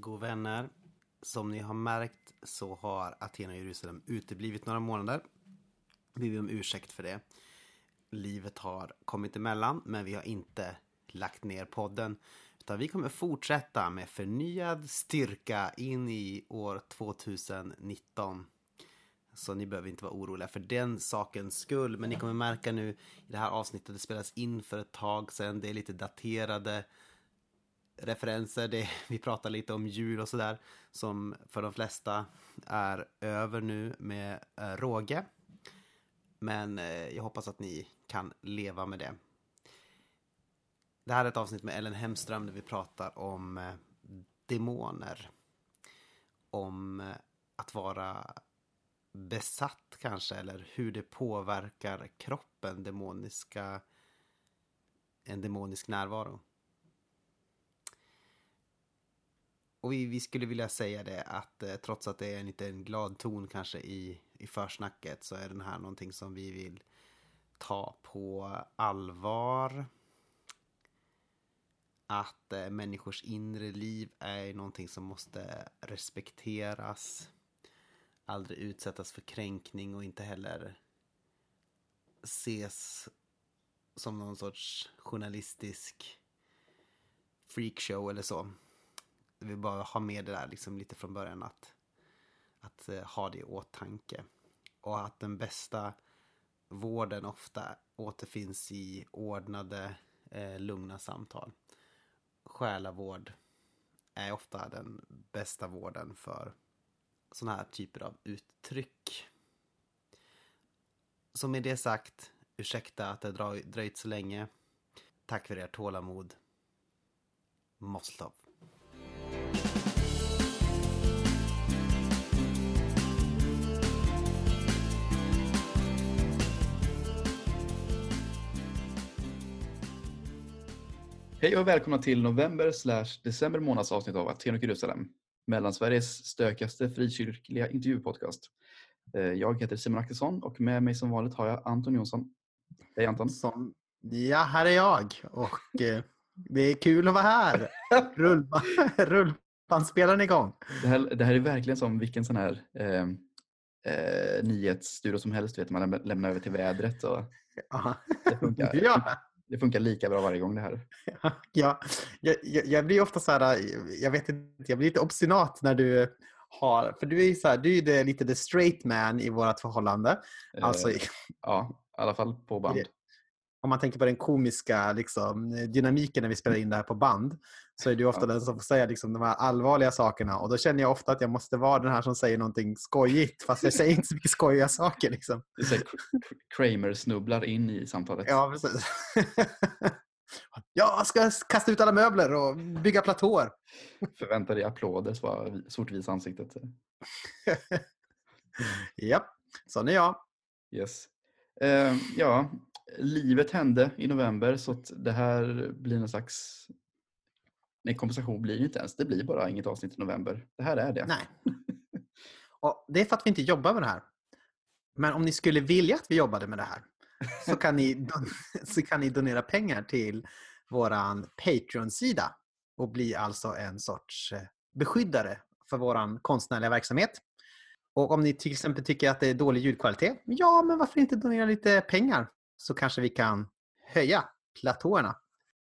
God vänner. Som ni har märkt så har Aten och Jerusalem uteblivit några månader. Vi ber om ursäkt för det. Livet har kommit emellan men vi har inte lagt ner podden. Utan vi kommer fortsätta med förnyad styrka in i år 2019. Så ni behöver inte vara oroliga för den sakens skull. Men ni kommer märka nu i det här avsnittet, det spelas in för ett tag sedan. Det är lite daterade referenser. Det, vi pratar lite om jul och sådär. Som för de flesta är över nu med eh, råge. Men eh, jag hoppas att ni kan leva med det. Det här är ett avsnitt med Ellen Hemström där vi pratar om eh, demoner. Om eh, att vara besatt kanske, eller hur det påverkar kroppen, demoniska, en demonisk närvaro. Och vi, vi skulle vilja säga det att eh, trots att det är en liten glad ton kanske i, i försnacket så är den här någonting som vi vill ta på allvar. Att eh, människors inre liv är någonting som måste respekteras. Aldrig utsättas för kränkning och inte heller ses som någon sorts journalistisk freakshow eller så. Vi bara ha med det där liksom lite från början att, att eh, ha det i åtanke. Och att den bästa vården ofta återfinns i ordnade, eh, lugna samtal. Själavård är ofta den bästa vården för sådana här typer av uttryck. Så med det sagt, ursäkta att det dröjt så länge. Tack för er tålamod. Moslov. Hej och välkomna till november slash december månads avsnitt av Aten och Jerusalem. Mellansveriges stökigaste frikyrkliga intervjupodcast. Eh, jag heter Simon Axelsson och med mig som vanligt har jag Anton Jonsson. Hej Anton. Som, ja, här är jag och eh, det är kul att vara här. Rullbandspelaren är igång. Det här, det här är verkligen som vilken sån här eh, eh, nyhetsstudio som helst. Vet, man lämnar över till vädret. Och det funkar. ja. Det funkar lika bra varje gång det här. Ja, jag, jag, jag blir ofta så här, jag vet inte, jag blir lite obstinat när du har, för du är ju så här, du är det, lite the straight man i vårt förhållande. Alltså, eh, ja, i alla fall på band om man tänker på den komiska liksom, dynamiken när vi spelar in det här på band så är det ofta den som får säga liksom, de här allvarliga sakerna och då känner jag ofta att jag måste vara den här som säger någonting skojigt fast jag säger inte så mycket skojiga saker. Liksom. Kramer snubblar in i samtalet. Ja, precis. jag ska kasta ut alla möbler och bygga platåer. Förväntar dig applåder, svarar sortvis ansiktet. Japp, sån är jag. Yes. Uh, ja, livet hände i november så det här blir någon slags... Nej, kompensation blir det inte ens. Det blir bara inget avsnitt i november. Det här är det. Nej. Och det är för att vi inte jobbar med det här. Men om ni skulle vilja att vi jobbade med det här så kan ni, så kan ni donera pengar till vår Patreon-sida och bli alltså en sorts eh, beskyddare för vår konstnärliga verksamhet. Och om ni till exempel tycker att det är dålig ljudkvalitet, ja men varför inte donera lite pengar så kanske vi kan höja platåerna.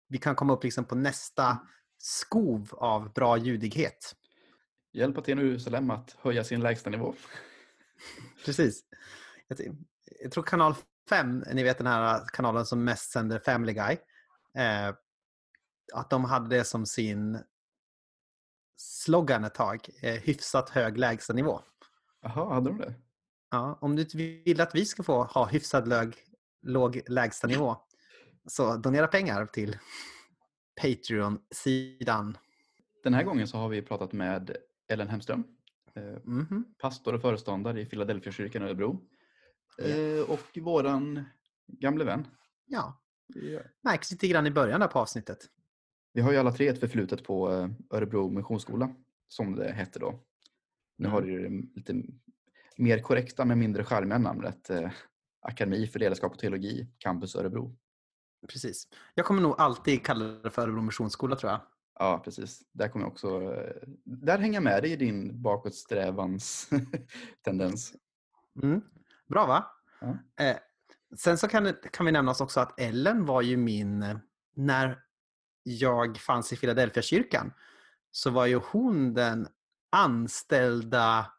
Vi kan komma upp liksom på nästa skov av bra ljudighet. Hjälp Aten och att höja sin lägstanivå. Precis. Jag tror kanal 5, ni vet den här kanalen som mest sänder Family Guy, eh, att de hade det som sin slogan ett tag, eh, hyfsat hög lägstanivå. Jaha, hade de det? Ja, om du vill att vi ska få ha hyfsat lög, låg lägstanivå. Så donera pengar till Patreon-sidan. Den här gången så har vi pratat med Ellen Hemström, mm -hmm. pastor och föreståndare i Philadelphia-kyrkan i Örebro. Mm. Och våran gamle vän. Ja, märks lite grann i början där på avsnittet. Vi har ju alla tre ett förflutet på eh, Örebro Missionsskola, som det hette då. Nu mm. har det lite mer korrekta men mindre charmiga namnet Akademi för ledarskap och teologi, Campus Örebro. Precis. Jag kommer nog alltid kalla det för Örebro Missionsskola tror jag. Ja, precis. Där kommer jag också... eh, Där hänger jag med dig i din bakåtsträvans tendens. Mm. Bra va? Ja. Eh, sen så kan, kan vi nämna oss också att Ellen var ju min... eh, När jag fanns i Philadelphia kyrkan så var ju hon den anställda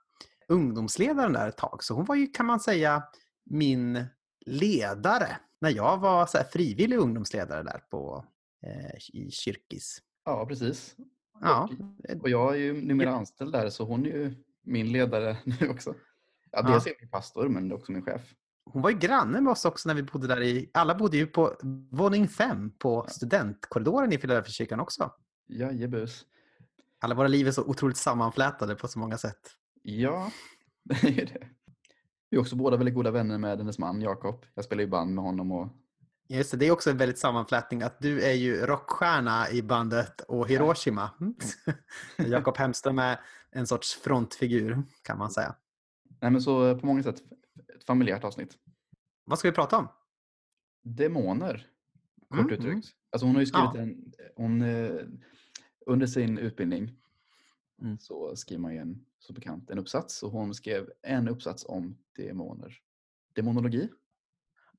ungdomsledaren där ett tag. Så hon var ju, kan man säga, min ledare när jag var så frivillig ungdomsledare där på, eh, i kyrkis. Ja, precis. Ja, Och jag är ju numera anställd där så hon är ju min ledare nu också. Ja, dels är jag min pastor men också min chef. hon var ju granne med oss också när vi bodde där i... Alla bodde ju på våning fem på studentkorridoren i Philadelphia kyrkan också. Jajebus. Alla våra liv är så otroligt sammanflätade på så många sätt. Ja, det är det. Vi är också båda väldigt goda vänner med hennes man Jakob. Jag spelar ju band med honom och Just det, det är också en väldigt sammanflätning att du är ju rockstjärna i bandet och Hiroshima. Mm. Jakob Hemström är en sorts frontfigur kan man säga. Nej men så på många sätt ett familjärt avsnitt. Vad ska vi prata om? Demoner, kort Mm, uttryckt. mm. Alltså hon har ju skrivit Ja. en, hon, eh, under sin utbildning Mm. så skriver man ju en, så bekant, en uppsats och hon skrev en uppsats om demoner. Demonologi,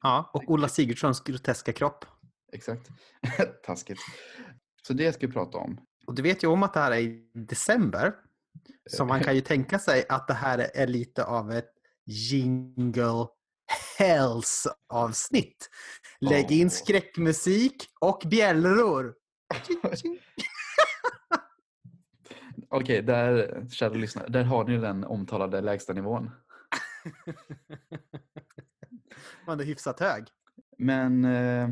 Ja, och Ola Sigurdssons groteska kropp. exakt. Taskigt. Så det ska vi prata om. Och du vet ju om att det här är i december. Så man kan ju tänka sig att det här är lite av ett jingle hells avsnitt. Lägg in skräckmusik och bjällror. Okej, där, kära lyssnare, där har ni den omtalade lägsta nivån. Man är hyfsat hög. Men eh,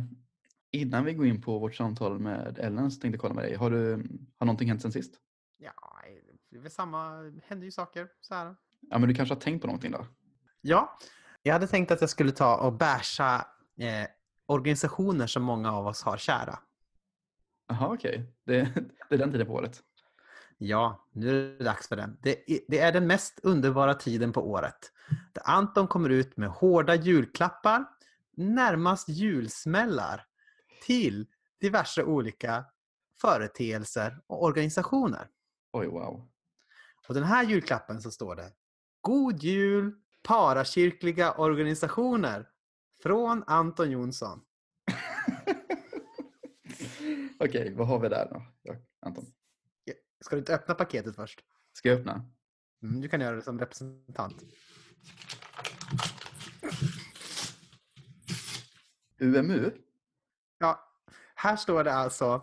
innan vi går in på vårt samtal med Ellen så tänkte jag kolla med dig. Har, du, har någonting hänt sen sist? Ja, det är väl samma. Det händer ju saker så här. Ja, men du kanske har tänkt på någonting då? Ja, jag hade tänkt att jag skulle ta och basha eh, organisationer som många av oss har kära. Jaha, okej. Det, det är den tiden på året. Ja, nu är det dags för den. Det är, det är den mest underbara tiden på året. Där Anton kommer ut med hårda julklappar, närmast julsmällar, till diverse olika företeelser och organisationer. Oj, wow. Och den här julklappen så står det God Jul parakyrkliga organisationer från Anton Jonsson. okej, vad har vi där då? Anton. Ska du inte öppna paketet först? Ska jag öppna? Mm, du kan göra det som representant. UMU? Ja, här står det alltså.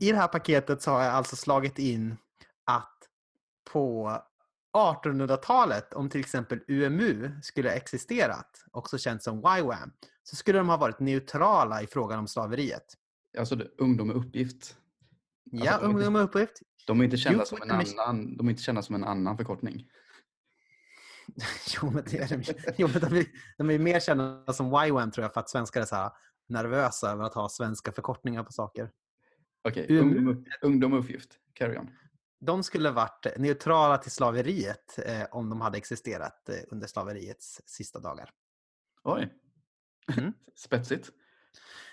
I det här paketet så har jag alltså slagit in att på 1800-talet, om till exempel UMU skulle ha existerat, också känt som YWAM, så skulle de ha varit neutrala i frågan om slaveriet. Alltså det, ungdom med uppgift. Ja, Alltså, ungdom med uppgift. De är inte kända som en annan, de är inte kända som en annan förkortning. Jo, men, det är de, jo, men de, är, de är mer kända som YWAM tror jag, för att svenskar är så nervösa över att ha svenska förkortningar på saker. Okej, ungdom, upp- ungdom med uppgift. Carry on. De skulle varit neutrala till slaveriet eh, om de hade existerat eh, under slaveriets sista dagar. Oj. Mm. Spetsigt.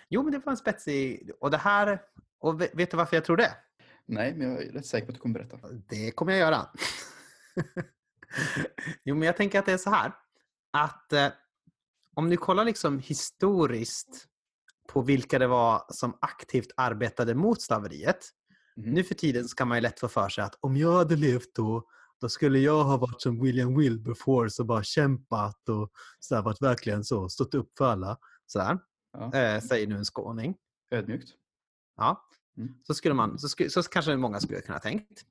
Jo, men det var en spetsig... Och det här... Och ve- vet du varför jag tror det? Nej, men jag är rätt säker på att du kommer berätta. Det kommer jag göra. jo, men jag tänker att det är så här. Att eh, om ni kollar liksom historiskt på vilka det var som aktivt arbetade mot slaveriet. Mhm. Nu för tiden så kan man ju lätt få för sig att om jag hade levt då, då skulle jag ha varit som William Wilberforce och bara kämpat och så här, varit verkligen så, stått upp för alla. Sådär, Ja. eh, säger nu en skåning. Ödmjukt. Ja. Mm. Så, skulle man, så, skulle, så kanske många skulle kunna ha tänkt.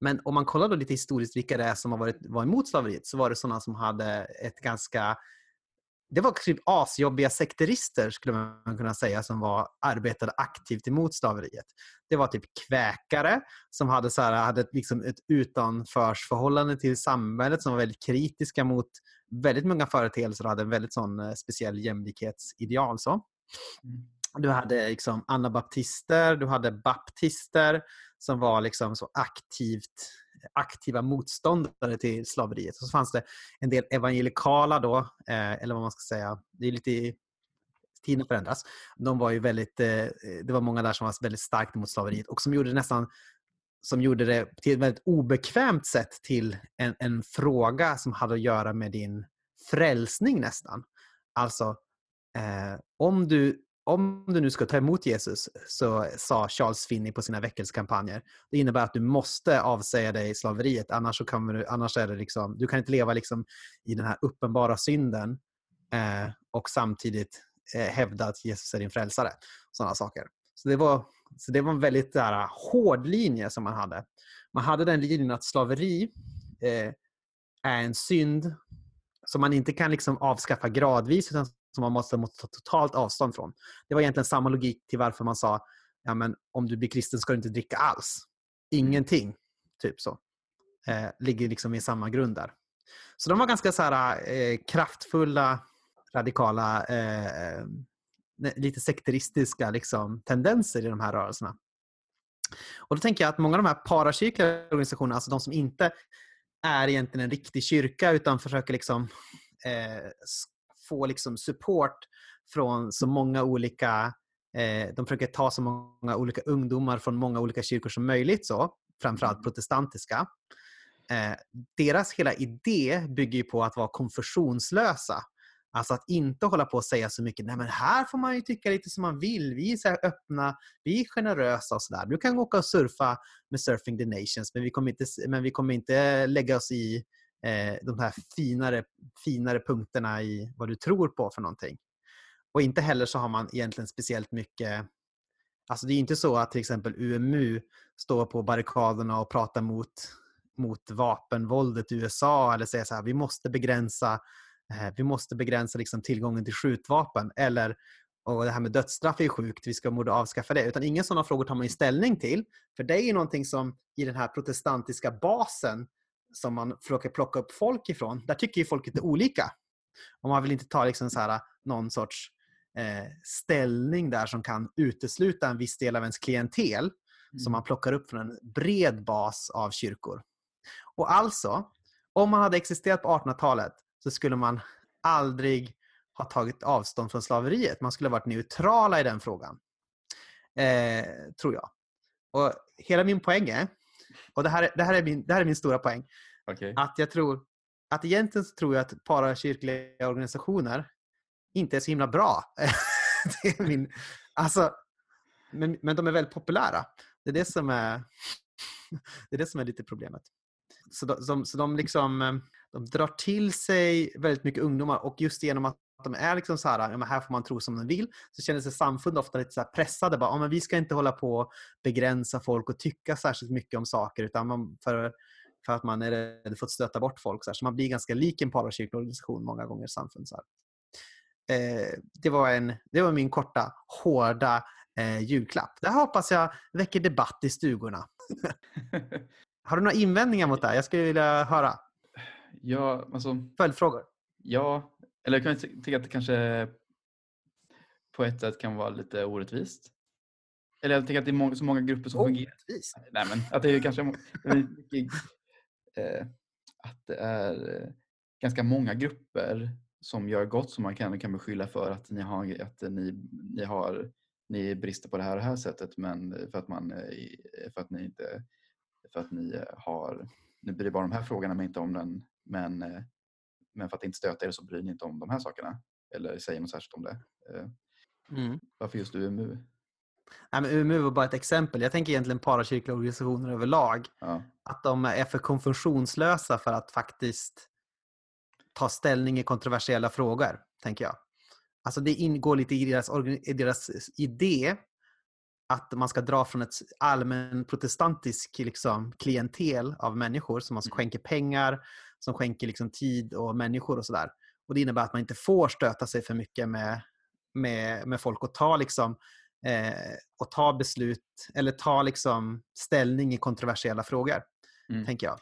Men om man kollar då lite historiskt vilka det är som har varit, var emot slaveriet så var det sådana som hade ett ganska... Det var typ asjobbiga sekterister skulle man kunna säga som var, arbetade aktivt emot slaveriet. Det var typ kväkare som hade, så här, hade liksom ett utanförsförhållande till samhället som var väldigt kritiska mot väldigt många företeelser och hade en väldigt sån eh, speciell jämlikhetsideal. Så. Mm. Du hade liksom anabaptister, du hade baptister som var liksom så aktivt, aktiva motståndare till slaveriet. Och så fanns det en del evangelikala då, eh, eller vad man ska säga. Det är lite tiden förändras. De var ju väldigt, eh, det var många där som var väldigt starkt emot slaveriet och som gjorde det nästan som gjorde det till ett väldigt obekvämt sätt till en, en fråga som hade att göra med din frälsning nästan. Alltså, eh, om, du, om du nu ska ta emot Jesus, så sa Charles Finney på sina väckelsekampanjer, det innebär att du måste avsäga dig slaveriet, annars, så kan du, annars är det liksom, du kan inte leva liksom i den här uppenbara synden eh, och samtidigt eh, hävda att Jesus är din frälsare. Sådana saker. Så det var, så det var en väldigt där, hård linje som man hade. Man hade den linjen att slaveri eh, är en synd som man inte kan liksom avskaffa gradvis utan som man måste, måste ta totalt avstånd från. Det var egentligen samma logik till varför man sa ja, men om du blir kristen ska du inte dricka alls. Ingenting. Typ så. Eh, ligger liksom i samma grund där. Så de var ganska så här, eh, kraftfulla, radikala, eh, lite sekteristiska liksom, tendenser i de här rörelserna. Och då tänker jag att många av de här parakyrkliga organisationerna, alltså de som inte är egentligen en riktig kyrka utan försöker liksom, eh, få liksom support från så många olika eh, de försöker ta så många olika ungdomar från många olika kyrkor som möjligt, så, framförallt mm. protestantiska. Eh, deras hela idé bygger på att vara konfessionslösa. Alltså att inte hålla på och säga så mycket, nej men här får man ju tycka lite som man vill, vi är så öppna, vi är generösa och sådär. Du kan åka och surfa med Surfing the Nations, men vi kommer inte, men vi kommer inte lägga oss i eh, de här finare, finare punkterna i vad du tror på för någonting. Och inte heller så har man egentligen speciellt mycket Alltså det är inte så att till exempel UMU står på barrikaderna och pratar mot, mot vapenvåldet i USA eller säger så här, vi måste begränsa eh, vi måste begränsa liksom tillgången till skjutvapen. Eller och det här med dödsstraff är sjukt, vi ska borde avskaffa det. Utan inga sådana frågor tar man ju ställning till. För det är ju någonting som i den här protestantiska basen som man försöker plocka upp folk ifrån, där tycker ju folk lite olika. Och man vill inte ta liksom så här, någon sorts eh, ställning där som kan utesluta en viss del av ens klientel mm. som man plockar upp från en bred bas av kyrkor. Och alltså, om man hade existerat på 1800-talet så skulle man aldrig ha tagit avstånd från slaveriet. Man skulle ha varit neutrala i den frågan. Eh, tror jag. Och hela min poäng är, och det här, det här, är, min, det här är min stora poäng, okay. att jag tror att egentligen tror jag att parakyrkliga organisationer inte är så himla bra. det är min, alltså, men, men de är väldigt populära. Det är det som är, det är, det som är lite problemet. Så de, så de liksom de drar till sig väldigt mycket ungdomar och just genom att de är liksom så här, ja, här får man tro som de vill, så känner sig samfund ofta lite så pressade. Bara, ja, men vi ska inte hålla på och begränsa folk och tycka särskilt mycket om saker utan man, för, för att man är rädd för att stöta bort folk. Så, här. så man blir ganska lik en parakyrklig organisation många gånger samfund. Så eh, det, var en, det var min korta, hårda eh, julklapp. Det här hoppas jag väcker debatt i stugorna. Har du några invändningar mot det här? Jag skulle vilja höra. Ja, alltså... Följdfrågor? Ja, eller jag kan tycka att det kanske på ett sätt kan vara lite orättvist. Eller jag tycker att det är så många grupper som fungerar. Orättvist? Nej, men att det är kanske eh, att det är eh, ganska många grupper som gör gott som man kan, kan beskylla för att ni har, att ni, ni har ni brister på det här och det här sättet men för att, man, eh, för att ni inte för att ni har ni bryr bara om de här frågorna men inte om den men, men för att inte stöta er så bryr ni inte om de här sakerna. Eller säger något särskilt om det. Eh, mm. Varför just UMU? Nej, men UMU var bara ett exempel. Jag tänker egentligen parakyrkliga organisationer överlag. Ja. Att de är för konfessionslösa för att faktiskt ta ställning i kontroversiella frågor, tänker jag. Alltså det ingår lite i deras, i deras idé att man ska dra från ett allmän protestantisk liksom, klientel av människor som man mm. skänker pengar, som skänker liksom, tid och människor och sådär. Och Det innebär att man inte får stöta sig för mycket med, med, med folk och ta, liksom, eh, och ta beslut eller ta liksom, ställning i kontroversiella frågor. Mm. tänker jag.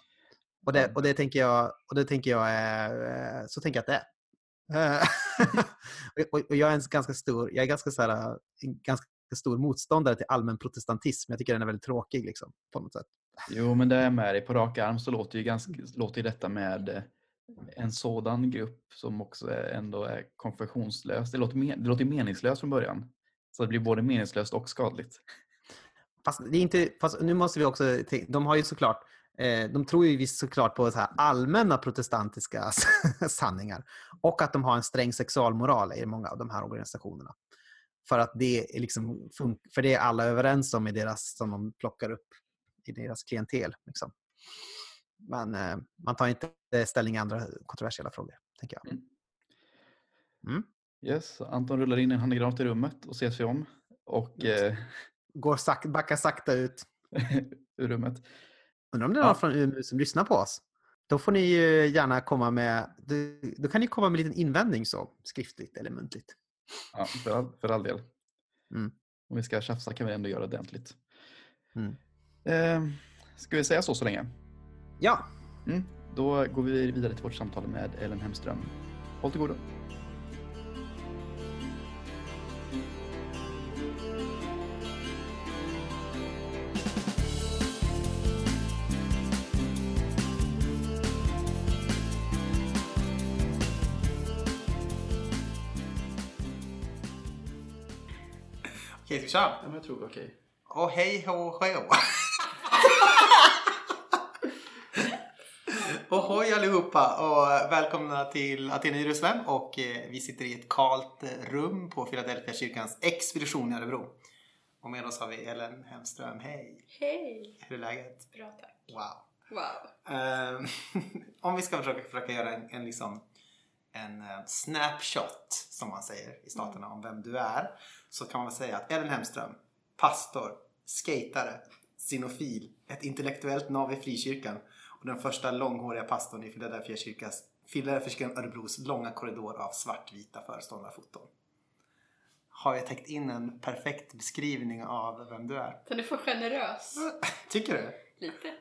Och det, och det tänker jag, och det tänker jag är, eh, så tänker jag att det är. och jag är en ganska stor, jag är ganska, så här, ganska stor motståndare till allmän protestantism. Jag tycker den är väldigt tråkig liksom, på något sätt. Jo, men det är med dig. På rak arm så låter ju, ganska, låter ju detta med en sådan grupp som också är, ändå är konfessionslös. Det låter, men, det låter meningslöst från början. Så det blir både meningslöst och skadligt. Fast, det är inte, fast nu måste vi också... De har ju såklart... Eh, de tror ju visst såklart på så här allmänna protestantiska sanningar. Och att de har en sträng sexualmoral i många av de här organisationerna. För att det är liksom, för det är alla överens om i deras, som de plockar upp i deras klientel. Liksom. Men eh, man tar inte ställning i andra kontroversiella frågor, tänker jag. Mm. mm. Yes, Anton rullar in en handgranat i rummet och ser sig om. Och, eh... Går sak backar sakta ut. ur rummet. Undrar om det är någon ja. från UMU som lyssnar på oss? Då får ni ju gärna komma med, då kan ni komma med en liten invändning så, skriftligt eller muntligt. Ja, för all, för all del. Mm. Om vi ska tjafsa kan vi ändå göra det ordentligt. Mm. Eh, ska vi säga så så länge? Ja. Mm. Då går vi vidare till vårt samtal med Ellen Hemström. Håll till godo. Okej, köra? Ja, men jag tror okej. Okay. Och hej hå hå. Ohoj allihopa och välkomna till Aten i Jerusalem och eh, vi sitter i ett kalt rum på Philadelphia kyrkans expedition i Örebro. Och med oss har vi Ellen Hemström. Hej! Hej! Hur är läget? Bra tack. Wow. Wow. Um, om vi ska försöka, försöka göra en, en, liksom, en uh, snapshot som man säger i staterna mm. om vem du är så kan man väl säga att Ellen Hemström, pastor, skatare, sinofil, ett intellektuellt nav i frikyrkan och den första långhåriga pastorn i Philadelphia kyrkas Philadelphia Örebros långa korridor av svartvita föreståndarfoton. Har jag täckt in en perfekt beskrivning av vem du är? Den är för generös. tycker du? Lite.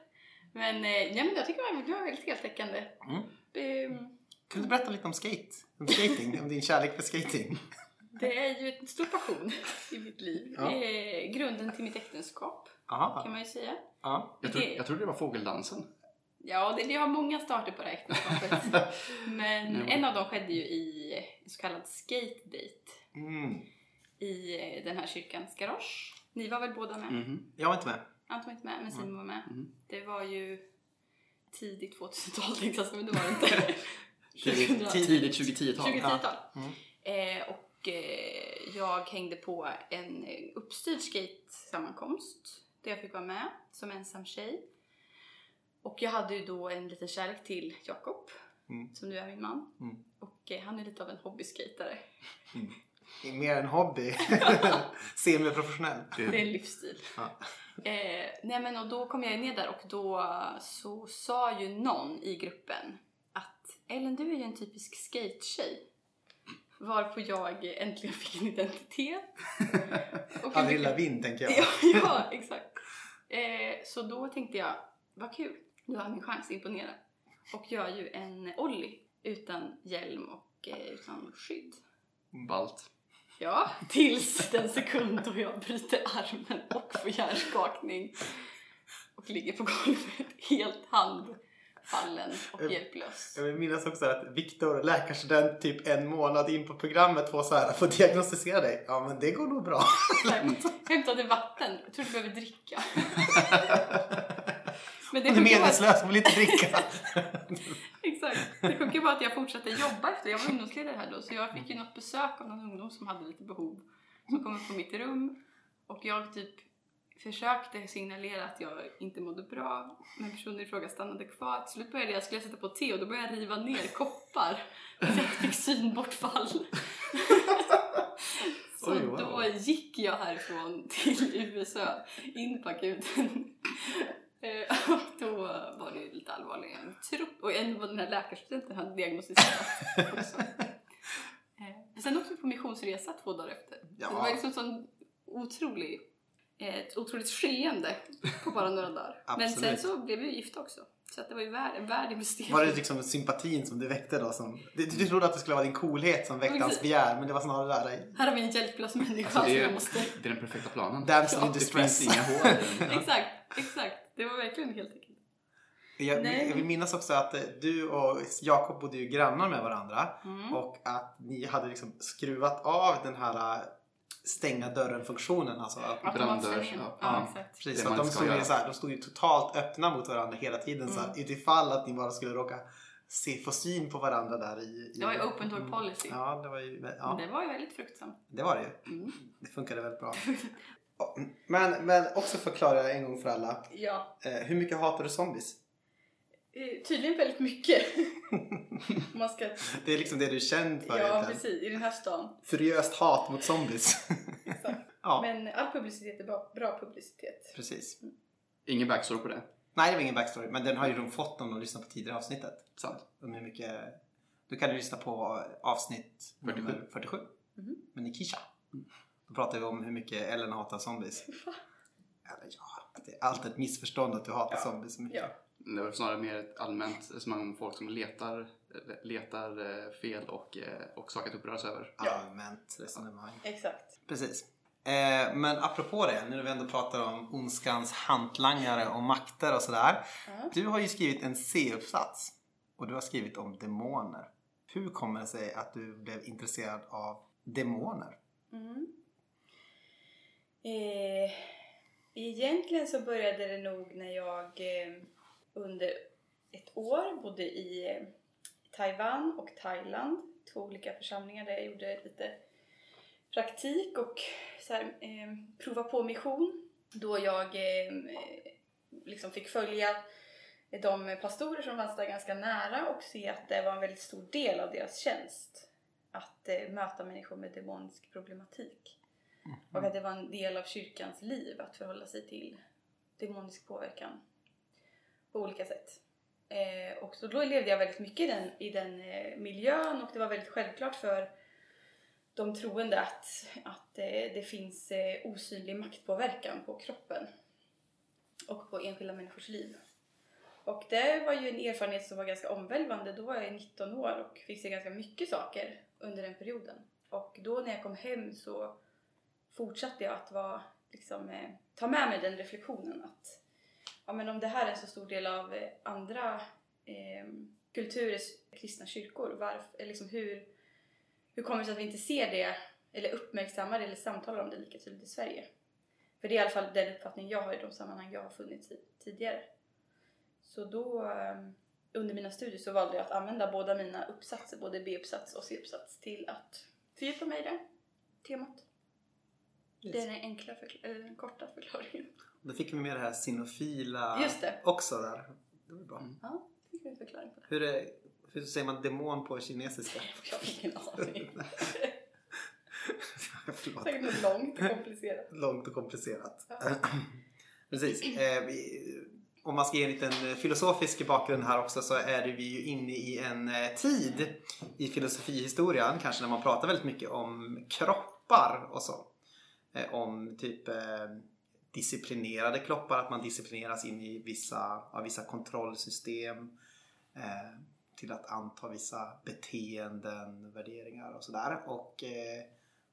Men, eh, ja, men jag tycker att du är väldigt heltäckande. Mm. Um, kan du berätta lite om skate? Om skating? om din kärlek för skating? Det är ju en stor passion i mitt liv. Ja. Det är grunden till mitt äktenskap. Aha. Kan man ju säga. Ja. Jag, tro, jag trodde det var fågeldansen. Ja, det, det har många starter på det här äktenskapet. Men mm. en av dem skedde ju i en så kallad skate date. Mm. I eh, den här kyrkans garage. Ni var väl båda med? Mm. Jag var inte med. Anton var inte med, men Simon var med. Mm. Det var ju tidigt 2000-tal tänkte jag men det var det inte. tidigt 2010-tal. 2010-tal. Ja. Mm. Eh, och eh, jag hängde på en uppstyrd skate-sammankomst där jag fick vara med som ensam tjej. Och jag hade ju då en liten kärlek till Jakob, mm. som nu är min man. Mm. Och eh, han är lite av en hobbyskejtare. Mm. Mer en hobby. Semiprofessionell. Det är en livsstil. Ja. Eh, nej men och då kom jag ner där och då så sa ju någon i gruppen att Ellen du är ju en typisk skate-tjej. Varpå jag äntligen fick en identitet. Avril Lavigne tänker jag. ja, ja, exakt. Eh, så då tänkte jag, vad kul nu har jag min chans att imponera. Och gör ju en ollie utan hjälm och eh, utan skydd. Ballt. Ja, tills den sekund då jag bryter armen och får hjärnskakning och ligger på golvet helt handfallen och hjälplös. Jag vill minnas också att Viktor, läkarstudent, typ en månad in på programmet får så här, får diagnostisera dig. Ja, men det går nog bra. Hämtade vatten. Jag tror du behöver dricka. Men det är meningslöst, man vill inte dricka. Exakt. Det sjuka var att jag fortsatte jobba efter. Jag var ungdomsledare här då så jag fick ju något besök av någon ungdom som hade lite behov. Som kom upp på mitt rum och jag typ försökte signalera att jag inte mådde bra men personen i fråga stannade kvar. Till slut började jag, skulle jag sätta på te och då började jag riva ner koppar. Så jag fick synbortfall. Så Oj, wow. då gick jag härifrån till USA in på akuten Eh, och då var det lite allvarligare än trupp. Och en av den här läkarstudenten hade diagnostiserat också. Eh, sen åkte vi på missionsresa två dagar efter. Ja. Det var liksom sån otrolig, ett otroligt skeende på bara några dagar. Men sen så blev vi gifta också. Så att det var ju värd, en värd investering. Var det liksom sympatin som du väckte då? Som, du, du trodde att det skulle vara din coolhet som väckte hans begär, men det var snarare där. Här har vi en hjälplös människa alltså, det, är, måste... det är den perfekta planen. Damsel ja. in distress. Det inga hål Exakt, exakt. Det var verkligen helt enkelt. Jag, Nej. jag vill minnas också att eh, du och Jakob bodde ju grannar med varandra. Mm. Och att ni hade liksom skruvat av den här äh, stänga dörren-funktionen. Alltså, att. Brandörs- Ja, ja. precis, så att de, stod ju så här, de stod ju totalt öppna mot varandra hela tiden. Så här, Mm. utifall att ni bara skulle råka se, få syn på varandra där i... i Det var ju open door policy. Ja, det var ju... Men Ja, det var ju väldigt fruktsamt. det var det ju. Mm. Det funkade väldigt bra. Men, men också förklara en gång för alla. Ja, Eh, hur mycket hatar du zombies? Tydligen väldigt mycket. Man ska... Det är liksom det du är känd för Ja, egentligen. precis. I den här stan. Furiöst hat mot zombies. Exakt. ja, Men all publicitet är bra, bra publicitet. precis. Ingen backstory på det. Nej, det var ingen backstory. Men den har ju de fått om de lyssnar på tidigare avsnittet. Sant. De är mycket... Du kan ju lyssna på avsnitt 47. nummer 47 Mhm. med Nikisha. Då pratar vi om hur mycket Ellen hatar zombies. Eller ja, det är alltid ett missförstånd att du hatar Ja. zombies så mycket. Ja. Det var snarare mer ett allmänt resonemang om folk som letar, letar eh, fel och, eh, och saker att uppröras över. Allmänt resonemang. Exakt. Precis. Eh, men apropå det, nu när vi ändå pratar om ondskans hantlangare och makter och sådär. Ja. Du har ju skrivit en C-uppsats och du har skrivit om demoner. Hur kommer det sig att du blev intresserad av demoner? Mm. Eh, egentligen så började det nog när jag eh, under ett år bodde i eh, Taiwan och Thailand. Två olika församlingar där jag gjorde lite praktik och så här, eh, prova på mission. Då jag eh, liksom fick följa de pastorer som fanns där ganska nära och se att det var en väldigt stor del av deras tjänst att eh, möta människor med demonisk problematik. Och att det var en del av kyrkans liv att förhålla sig till demonisk påverkan på olika sätt. Eh, och så då levde jag väldigt mycket i den, i den eh, miljön och det var väldigt självklart för de troende att, att eh, det finns eh, osynlig maktpåverkan på kroppen och på enskilda människors liv. Och det var ju en erfarenhet som var ganska omvälvande. Då var jag 19 år och fick se ganska mycket saker under den perioden. Och då när jag kom hem så fortsatte jag att vara, liksom, eh, ta med mig den reflektionen att ja, men om det här är en så stor del av eh, andra eh, kulturers kristna kyrkor, varför, liksom hur, hur kommer det sig att vi inte ser det eller uppmärksammar det eller samtalar om det lika tydligt i Sverige? För det är i alla fall den uppfattning jag har i de sammanhang jag har funnits i tidigare. Så då eh, under mina studier så valde jag att använda båda mina uppsatser, både B-uppsats och C-uppsats, till att fördjupa mig i det temat. Det är den enkla, förkla- den korta förklaringen. Då fick vi med det här sinofila Just det. också där. Det var bra. Mm. Ja, fick vi en förklaring på det. Hur, är, hur säger man demon på kinesiska? Jag har ingen aning. Förlåt. Säkert något långt och komplicerat. Långt och komplicerat. Ja. Precis. Eh, vi, om man ska ge en liten eh, filosofisk bakgrund här också så är vi ju inne i en eh, tid i filosofihistorien kanske när man pratar väldigt mycket om kroppar och så. Eh, om typ disciplinerade kroppar, att man disciplineras in i vissa, av vissa kontrollsystem. Eh, till att anta vissa beteenden, värderingar och sådär. Och eh,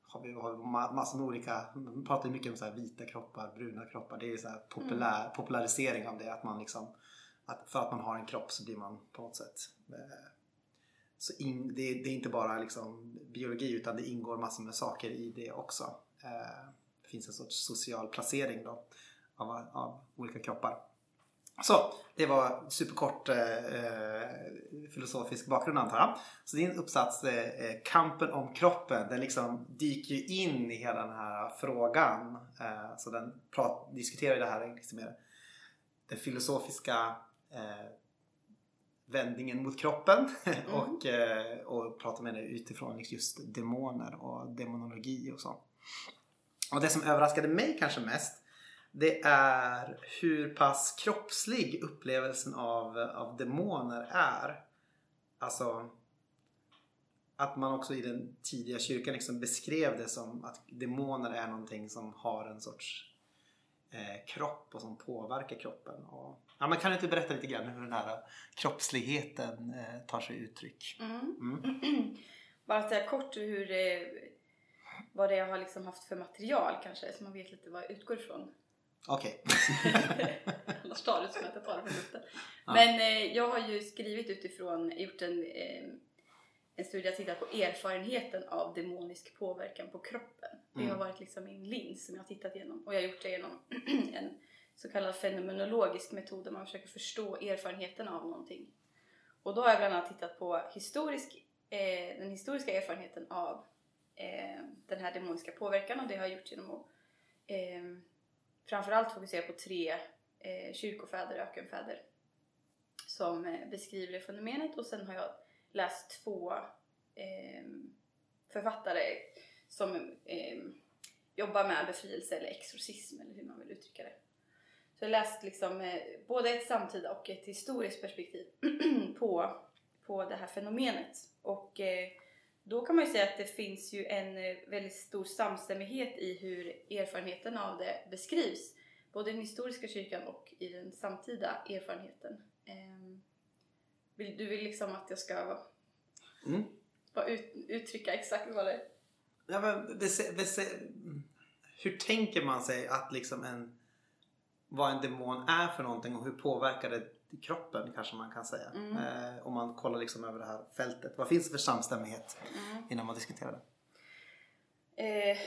har vi har massor med olika, man pratar mycket om så vita kroppar, bruna kroppar. Det är så populär, popularisering av det. Att man liksom, att för att man har en kropp så blir man på något sätt eh, så in, det, det är inte bara liksom biologi utan det ingår massor med saker i det också. Eh, det finns en sorts social placering då av, av olika kroppar. Så, det var superkort eh, eh, filosofisk bakgrund antar jag. Så din uppsats, eh, Kampen om kroppen, den liksom dyker ju in i hela den här frågan. Eh, så den prat, diskuterar ju det här liksom mer den filosofiska eh, vändningen mot kroppen och, eh, och pratar med det utifrån just demoner och demonologi och så. Och det som överraskade mig kanske mest det är hur pass kroppslig upplevelsen av, av demoner är. Alltså att man också i den tidiga kyrkan liksom beskrev det som att demoner är någonting som har en sorts eh, kropp och som påverkar kroppen. Och, ja, men kan du inte berätta lite grann hur den här kroppsligheten eh, tar sig uttryck? Mm. Mm. Bara säga kort hur det, vad det jag har liksom haft för material kanske, så man vet lite vad jag utgår ifrån. Okej. Annars tar det som att jag tar det från luften. Ja. Men eh, jag har ju skrivit utifrån, gjort en, eh, en studie, jag tittat på erfarenheten av demonisk påverkan på kroppen. Det Mm. har varit liksom min lins som jag har tittat igenom. Och jag har gjort det genom en så kallad fenomenologisk metod där man försöker förstå erfarenheten av någonting. Och då har jag bland annat tittat på historisk, eh, den historiska erfarenheten av eh, den här demoniska påverkan och det har jag gjort genom att eh, framförallt fokusera på tre eh, kyrkofäder, ökenfäder som eh, beskriver det fenomenet och sen har jag läst två eh, författare som eh, jobbar med befrielse eller exorcism eller hur man vill uttrycka det. Så jag har läst liksom, eh, både ett samtida och ett historiskt perspektiv på, på det här fenomenet. Och eh, då kan man ju säga att det finns ju en eh, väldigt stor samstämmighet i hur erfarenheten av det beskrivs. Både i den historiska kyrkan och i den samtida erfarenheten. Ehm, du vill liksom att jag ska Mm. bara ut, uttrycka exakt vad det är? Ja, men, bese, bese, hur tänker man sig att liksom en, vad en demon är för någonting och hur påverkar det kroppen kanske man kan säga. Mm. Eh, om man kollar liksom över det här fältet. Vad finns det för samstämmighet Mm. innan man diskuterar det? Eh,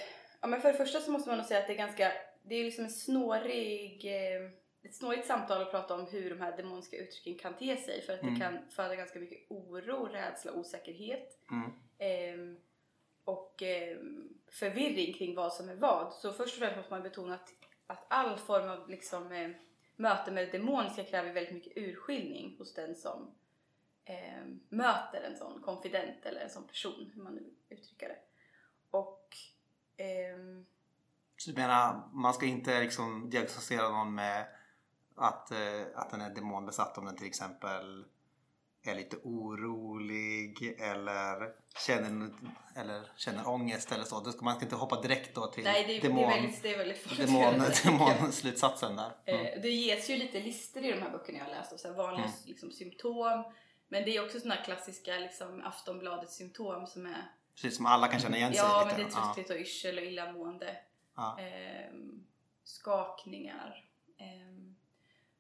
ja, men för det första så måste man nog säga att det är ganska, det är liksom en snårig, eh, ett snårigt samtal att prata om hur de här demoniska uttrycken kan te sig för att Mm. det kan föda ganska mycket oro, rädsla, osäkerhet Mm. ehm, och ehm, förvirring kring vad som är vad. Så först och främst måste man betona att, att all form av liksom, eh, möte med det demoniska kräver väldigt mycket urskiljning hos den som eh, möter en sån konfident eller en sån person, hur man nu uttrycker det. Och Eh, Så du menar, man ska inte liksom diagnostisera någon med att, eh, att den är demonbesatt om den till exempel är lite orolig eller känner, eller känner ångest eller så. Då ska man ska inte hoppa direkt då till nej, det, är- demon, det är väldigt, det är väldigt farligt. demon, demonslutsatsen där. Mm. Eh, Det ges ju lite listor i de här böckerna jag har läst så vanliga Mm. liksom, symptom. Men det är också sådana klassiska liksom, Aftonbladets symptom som är Precis som alla kan känna igen sig Ja, lite. men det är trötthet och yrsel och illamående. Ja. Ehm, skakningar. Ehm,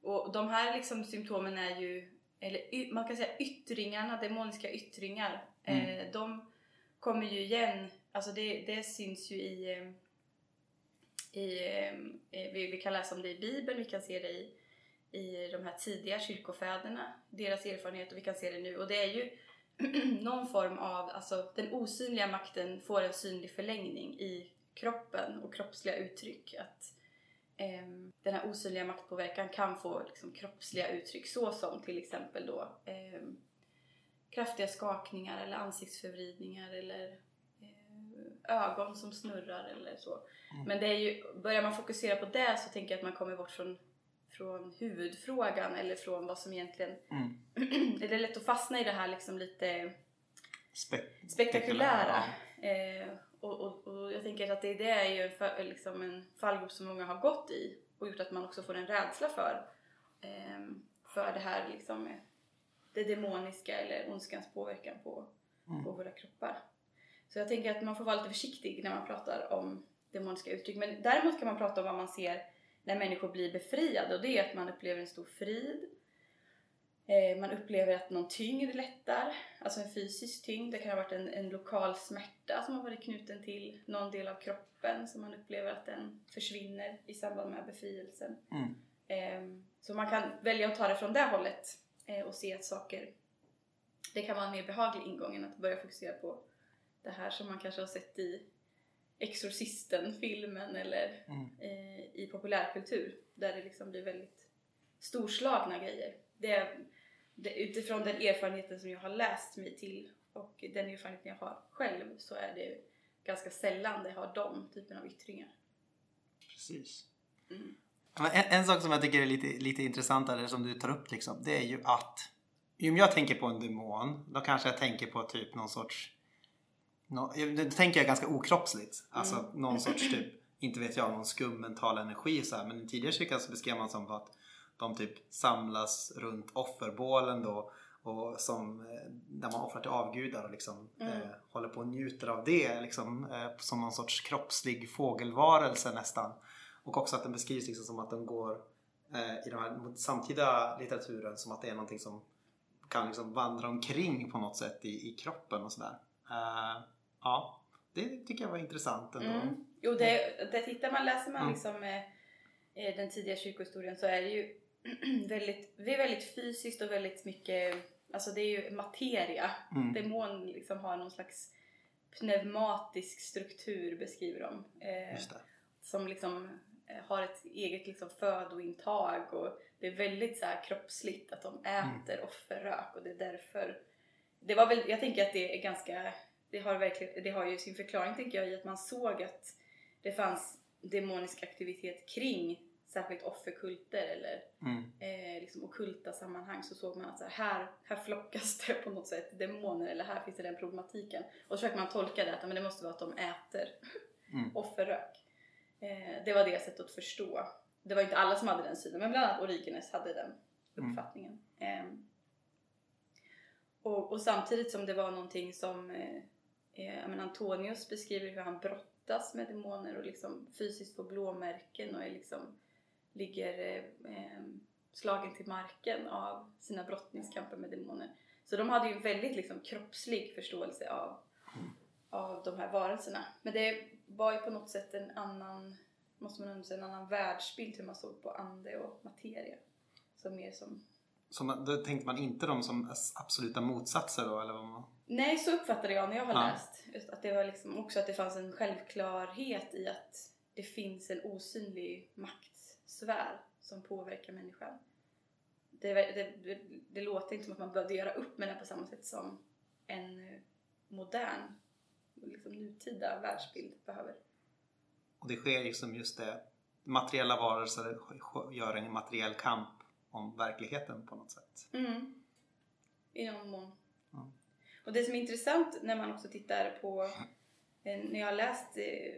och de här liksom symptomen är ju, eller man kan säga yttringarna, demoniska yttringar. Mm. Eh, de kommer ju igen, alltså det, det syns ju i, eh, i eh, vi, vi kan läsa om det i Bibeln, vi kan se det i, i de här tidiga kyrkofäderna, deras erfarenhet och vi kan se det nu. Och det är ju någon form av, alltså den osynliga makten får en synlig förlängning i kroppen och kroppsliga uttryck. Att den här osynliga maktpåverkan kan få liksom, kroppsliga uttryck såsom till exempel då ehm, kraftiga skakningar eller ansiktsförvridningar eller eh, ögon som snurrar eller så. Mm. Men det är ju, börjar man fokusera på det så tänker jag att man kommer bort från, från huvudfrågan eller från vad som egentligen Mm. det är lätt att fastna i det här liksom lite Spek- spektakulära. Eh, och, och, och jag tänker att det, det är ju en, för, liksom en fallgrop som många har gått i och gjort att man också får en rädsla för, eh, för det här liksom, det demoniska eller ondskans påverkan på, Mm. på våra kroppar. Så jag tänker att man får vara lite försiktig när man pratar om demoniska uttryck. Men däremot kan man prata om vad man ser när människor blir befriade och det är att man upplever en stor frid. Eh, man upplever att någon tyngd lättar, alltså en fysisk tyngd. Det kan ha varit en, en lokal smärta som har varit knuten till någon del av kroppen som man upplever att den försvinner i samband med befrielsen. Mm. Eh, så man kan välja att ta det från det hållet eh, och se att saker, det kan vara en mer behaglig ingång än att börja fokusera på det här som man kanske har sett i Exorcisten-filmen eller Mm. eh, i populärkultur där det liksom blir väldigt storslagna grejer. Det är, det, utifrån den erfarenheten som jag har läst mig till och den erfarenheten jag har själv så är det ganska sällan det har de typen av yttringar. Precis. Mm. En, en sak som jag tycker är lite, lite intressantare som du tar upp liksom, det är ju att om jag tänker på en demon, då kanske jag tänker på typ någon sorts nå, då tänker jag ganska okroppsligt. Alltså Mm. någon sorts typ, inte vet jag, någon skum mental energi så här. Men i tidigare kyrkan så beskrev man som att de typ samlas runt offerbålen då och som, eh, där man offrar till avgudar och liksom Mm. eh, håller på och njuter av det liksom, eh, som någon sorts kroppslig fågelvarelse nästan. Och också att den beskrivs liksom som att den går eh, i den här samtida litteraturen som att det är någonting som kan liksom vandra omkring på något sätt i, i kroppen och sådär. Eh, ja, det tycker jag var intressant ändå. Mm. Jo, det, det tittar man, läser man Mm. liksom eh, den tidiga kyrkohistorien så är det ju väldigt, det är väldigt fysiskt och väldigt mycket, alltså det är ju materia. Mm. Demon liksom har någon slags pneumatisk struktur beskriver de. Eh, som liksom eh, har ett eget liksom födointag och det är väldigt så här kroppsligt att de äter offerrök och det är därför det var väl, jag tänker att det är ganska det har, verkligen, det har ju sin förklaring tänker jag i att man såg att det fanns demonisk aktivitet kring särskilt offerkulter eller Mm. eh, liksom ockulta sammanhang så såg man att så här, här, flockas det på något sätt demoner eller här finns det den problematiken. Och så försöker man tolka det att men det måste vara att de äter Mm. offerrök. Eh, det var det sättet att förstå. Det var inte alla som hade den synen men bland annat Origenes hade den Mm. uppfattningen. Ehm, och, och samtidigt som det var någonting som eh, eh, menar, Antonius beskriver hur han brottas med demoner och liksom fysiskt får blåmärken och är liksom ligger eh, slagen till marken av sina brottningskamper med demoner. Så de hade ju en väldigt liksom, kroppslig förståelse av, av de här varelserna. Men det var ju på något sätt en annan, måste man säga, en annan världsbild hur man såg på ande och materia. Så mer som... Så man, då tänkte man inte dem som absoluta motsatser då? Eller vad man... Nej, så uppfattade jag när jag har Ja. läst. Att det var liksom också att det fanns en självklarhet i att det finns en osynlig maktsfär som påverkar människan. Det, det, det, låter inte som att man behövde göra upp med det på samma sätt som en eh, modern, liksom nutida världsbild behöver. Och det sker liksom just det. Materiella varelser gör en materiell kamp om verkligheten på något sätt. Mm. I någon mån. Ja. Och det som är intressant när man också tittar på, eh, när jag har läst eh,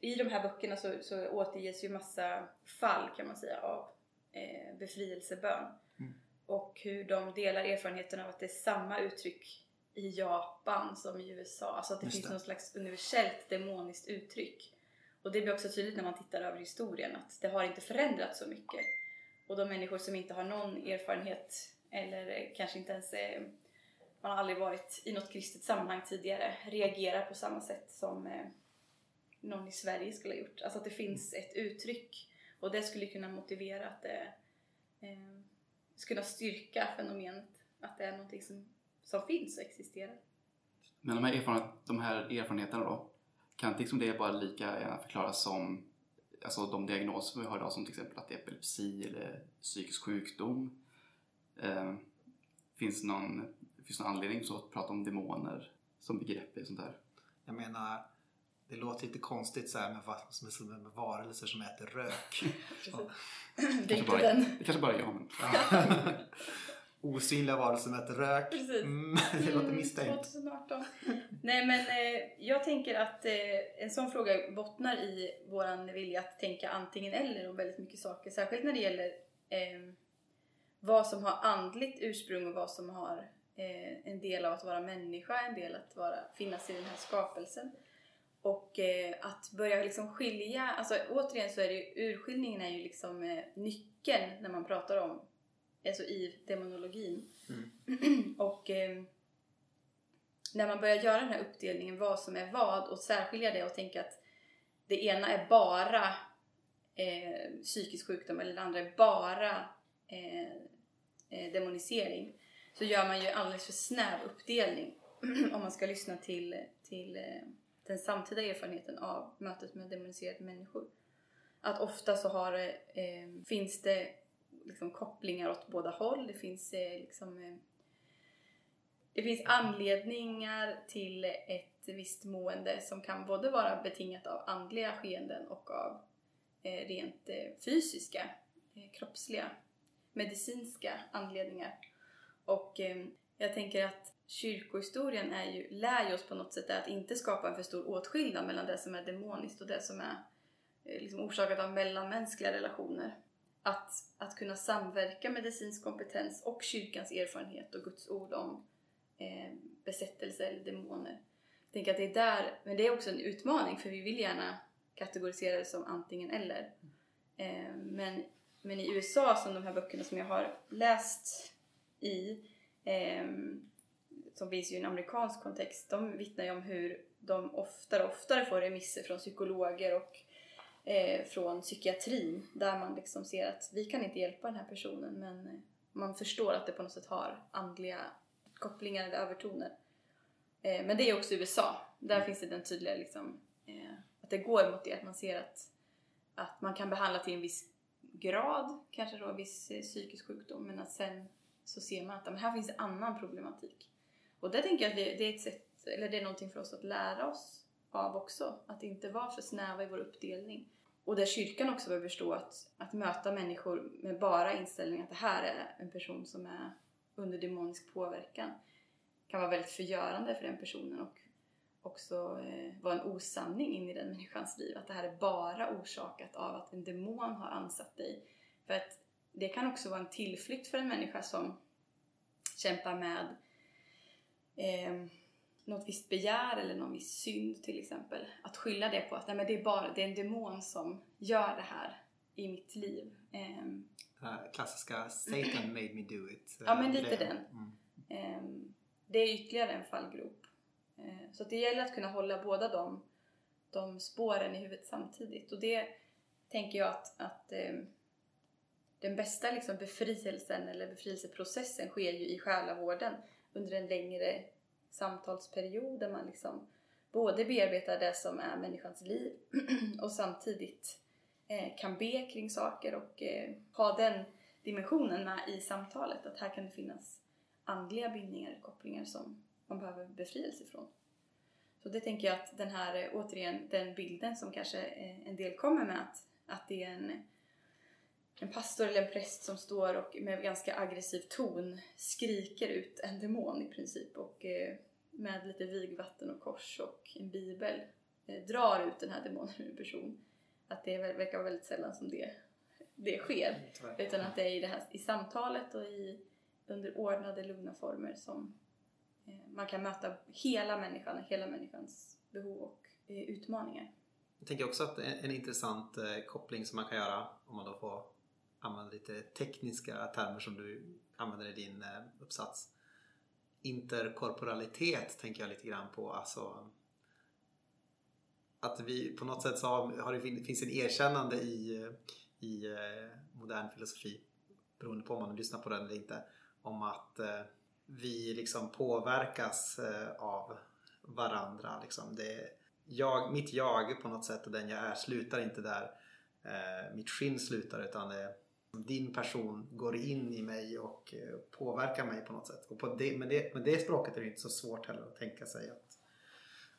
i de här böckerna så, så återges ju massa fall kan man säga av eh, befrielsebön. Mm. Och hur de delar erfarenheten av att det är samma uttryck i Japan som i USA. Alltså att det Just finns det. något slags universellt demoniskt uttryck. Och det blir också tydligt när man tittar över historien att det har inte förändrats så mycket. Och de människor som inte har någon erfarenhet eller kanske inte ens eh, man har aldrig varit i något kristet sammanhang tidigare reagerar på samma sätt som eh, någon i Sverige skulle ha gjort. Alltså att det finns ett uttryck och det skulle kunna motivera att det eh, skulle kunna styrka fenomenet. Att det är någonting som, som finns och existerar. Men de här, erfarenhet, de här erfarenheterna då, kan inte liksom det bara lika gärna förklaras som alltså de diagnoser vi har idag som till exempel att det är epilepsi eller psykisk sjukdom? Eh, finns, det någon, finns någon anledning så att prata om demoner som begrepp eller sånt där? Jag menar, det låter lite konstigt så här med, va- som är som med varelser som äter rök. Ja. det är Kanske inte bara, den. det kanske bara är jag, men. Osynliga varelser som äter rök. Precis. Mm, det låter Mm, misstänkt. 2018. Nej men eh, jag tänker att eh, en sån fråga bottnar i våran vilja att tänka antingen eller om väldigt mycket saker. Särskilt när det gäller eh, vad som har andligt ursprung och vad som har eh, en del av att vara människa, en del att vara, finnas i den här skapelsen. Och eh, att börja liksom skilja, alltså återigen så är det ju, urskiljningen är ju liksom eh, nyckeln när man pratar om, alltså i demonologin. och eh, när man börjar göra den här uppdelningen vad som är vad och särskilja det och tänka att det ena är bara eh, psykisk sjukdom eller det andra är bara eh, eh, demonisering så gör man ju alldeles för snäv uppdelning om man ska lyssna till, till eh, den samtida erfarenheten av mötet med demoniserade människor. Att ofta så har, det, eh, finns det liksom kopplingar åt båda håll. Det finns eh, liksom eh, det finns anledningar till ett visst mående som kan både vara betingat av andliga skeenden och av eh, rent eh, fysiska, eh, kroppsliga, medicinska anledningar. Och eh, jag tänker att kyrkohistorien är ju, lär ju oss på något sätt att inte skapa en för stor åtskillnad mellan det som är demoniskt och det som är eh, liksom orsakat av mellanmänskliga relationer. Att, att kunna samverka medicinsk kompetens och kyrkans erfarenhet och Guds ord om eh, besättelse eller demoner. Jag tänker att det är där, men det är också en utmaning för vi vill gärna kategorisera det som antingen eller. Eh, men, men i USA, som de här böckerna som jag har läst i, eh, som finns ju i en amerikansk kontext, de vittnar ju om hur de oftare och oftare får remisser från psykologer och eh, från psykiatrin där man liksom ser att vi kan inte hjälpa den här personen men eh, man förstår att det på något sätt har andliga kopplingar eller övertoner. Eh, men det är också USA. Där finns det den tydliga liksom, eh, att det går mot det, att man ser att, att man kan behandla till en viss grad, kanske då en viss eh, psykisk sjukdom, men att sen så ser man att men här finns det annan problematik. Och där tänker jag att det, det är ett sätt, eller det är någonting för oss att lära oss av också. Att inte vara för snäva i vår uppdelning. Och där kyrkan också behöver förstå att, att möta människor med bara inställningen att det här är en person som är under demonisk påverkan kan vara väldigt förgörande för den personen och också eh, vara en osanning in i den människans liv. Att det här är bara orsakat av att en demon har ansatt dig. För att det kan också vara en tillflykt för en människa som kämpar med eh, något visst begär eller någon viss synd till exempel. Att skylla det på att nej, men det, är bara, det är en demon som gör det här i mitt liv. Eh, klassiska Satan made me do it. Ja men lite den. Mm. Eh, det är ytterligare en fallgrop. Eh, så det gäller att kunna hålla båda de, de spåren i huvudet samtidigt. Och det tänker jag att, att eh, den bästa liksom befrielsen eller befrielseprocessen sker ju i själavården under en längre samtalsperiod där man liksom både bearbetar det som är människans liv och samtidigt eh, kan be kring saker och eh, ha den dimensionen med i samtalet. Att här kan det finnas andliga bindningar, kopplingar som man behöver befrielse ifrån. Så det tänker jag att den här, eh, återigen, den bilden som kanske en del kommer med att, att det är en, en pastor eller en präst som står och med ganska aggressiv ton skriker ut en demon i princip och eh, med lite vigvatten och kors och en bibel eh, drar ut den här demonen ur en person. Att det verkar vara väldigt sällan som det, det sker. Mm, Utan att det är i, det här, i samtalet och i, under ordnade, lugna former som eh, man kan möta hela människan, hela människans behov och utmaningar. Jag tänker också att en, en intressant koppling som man kan göra om man då får använda lite tekniska termer som du använder i din eh, uppsats. Interkorporalitet tänker jag lite grann på. Alltså, att vi på något sätt så har, det finns en erkännande i, eh, i eh, modern filosofi beroende på om man lyssnar på den eller inte om att vi liksom påverkas av varandra. Liksom. Det, jag, mitt jag på något sätt och den jag är slutar inte där mitt skinn slutar utan det, din person går in i mig och eh, påverkar mig på något sätt. Och på det, med, det, med det språket är det inte så svårt heller att tänka sig att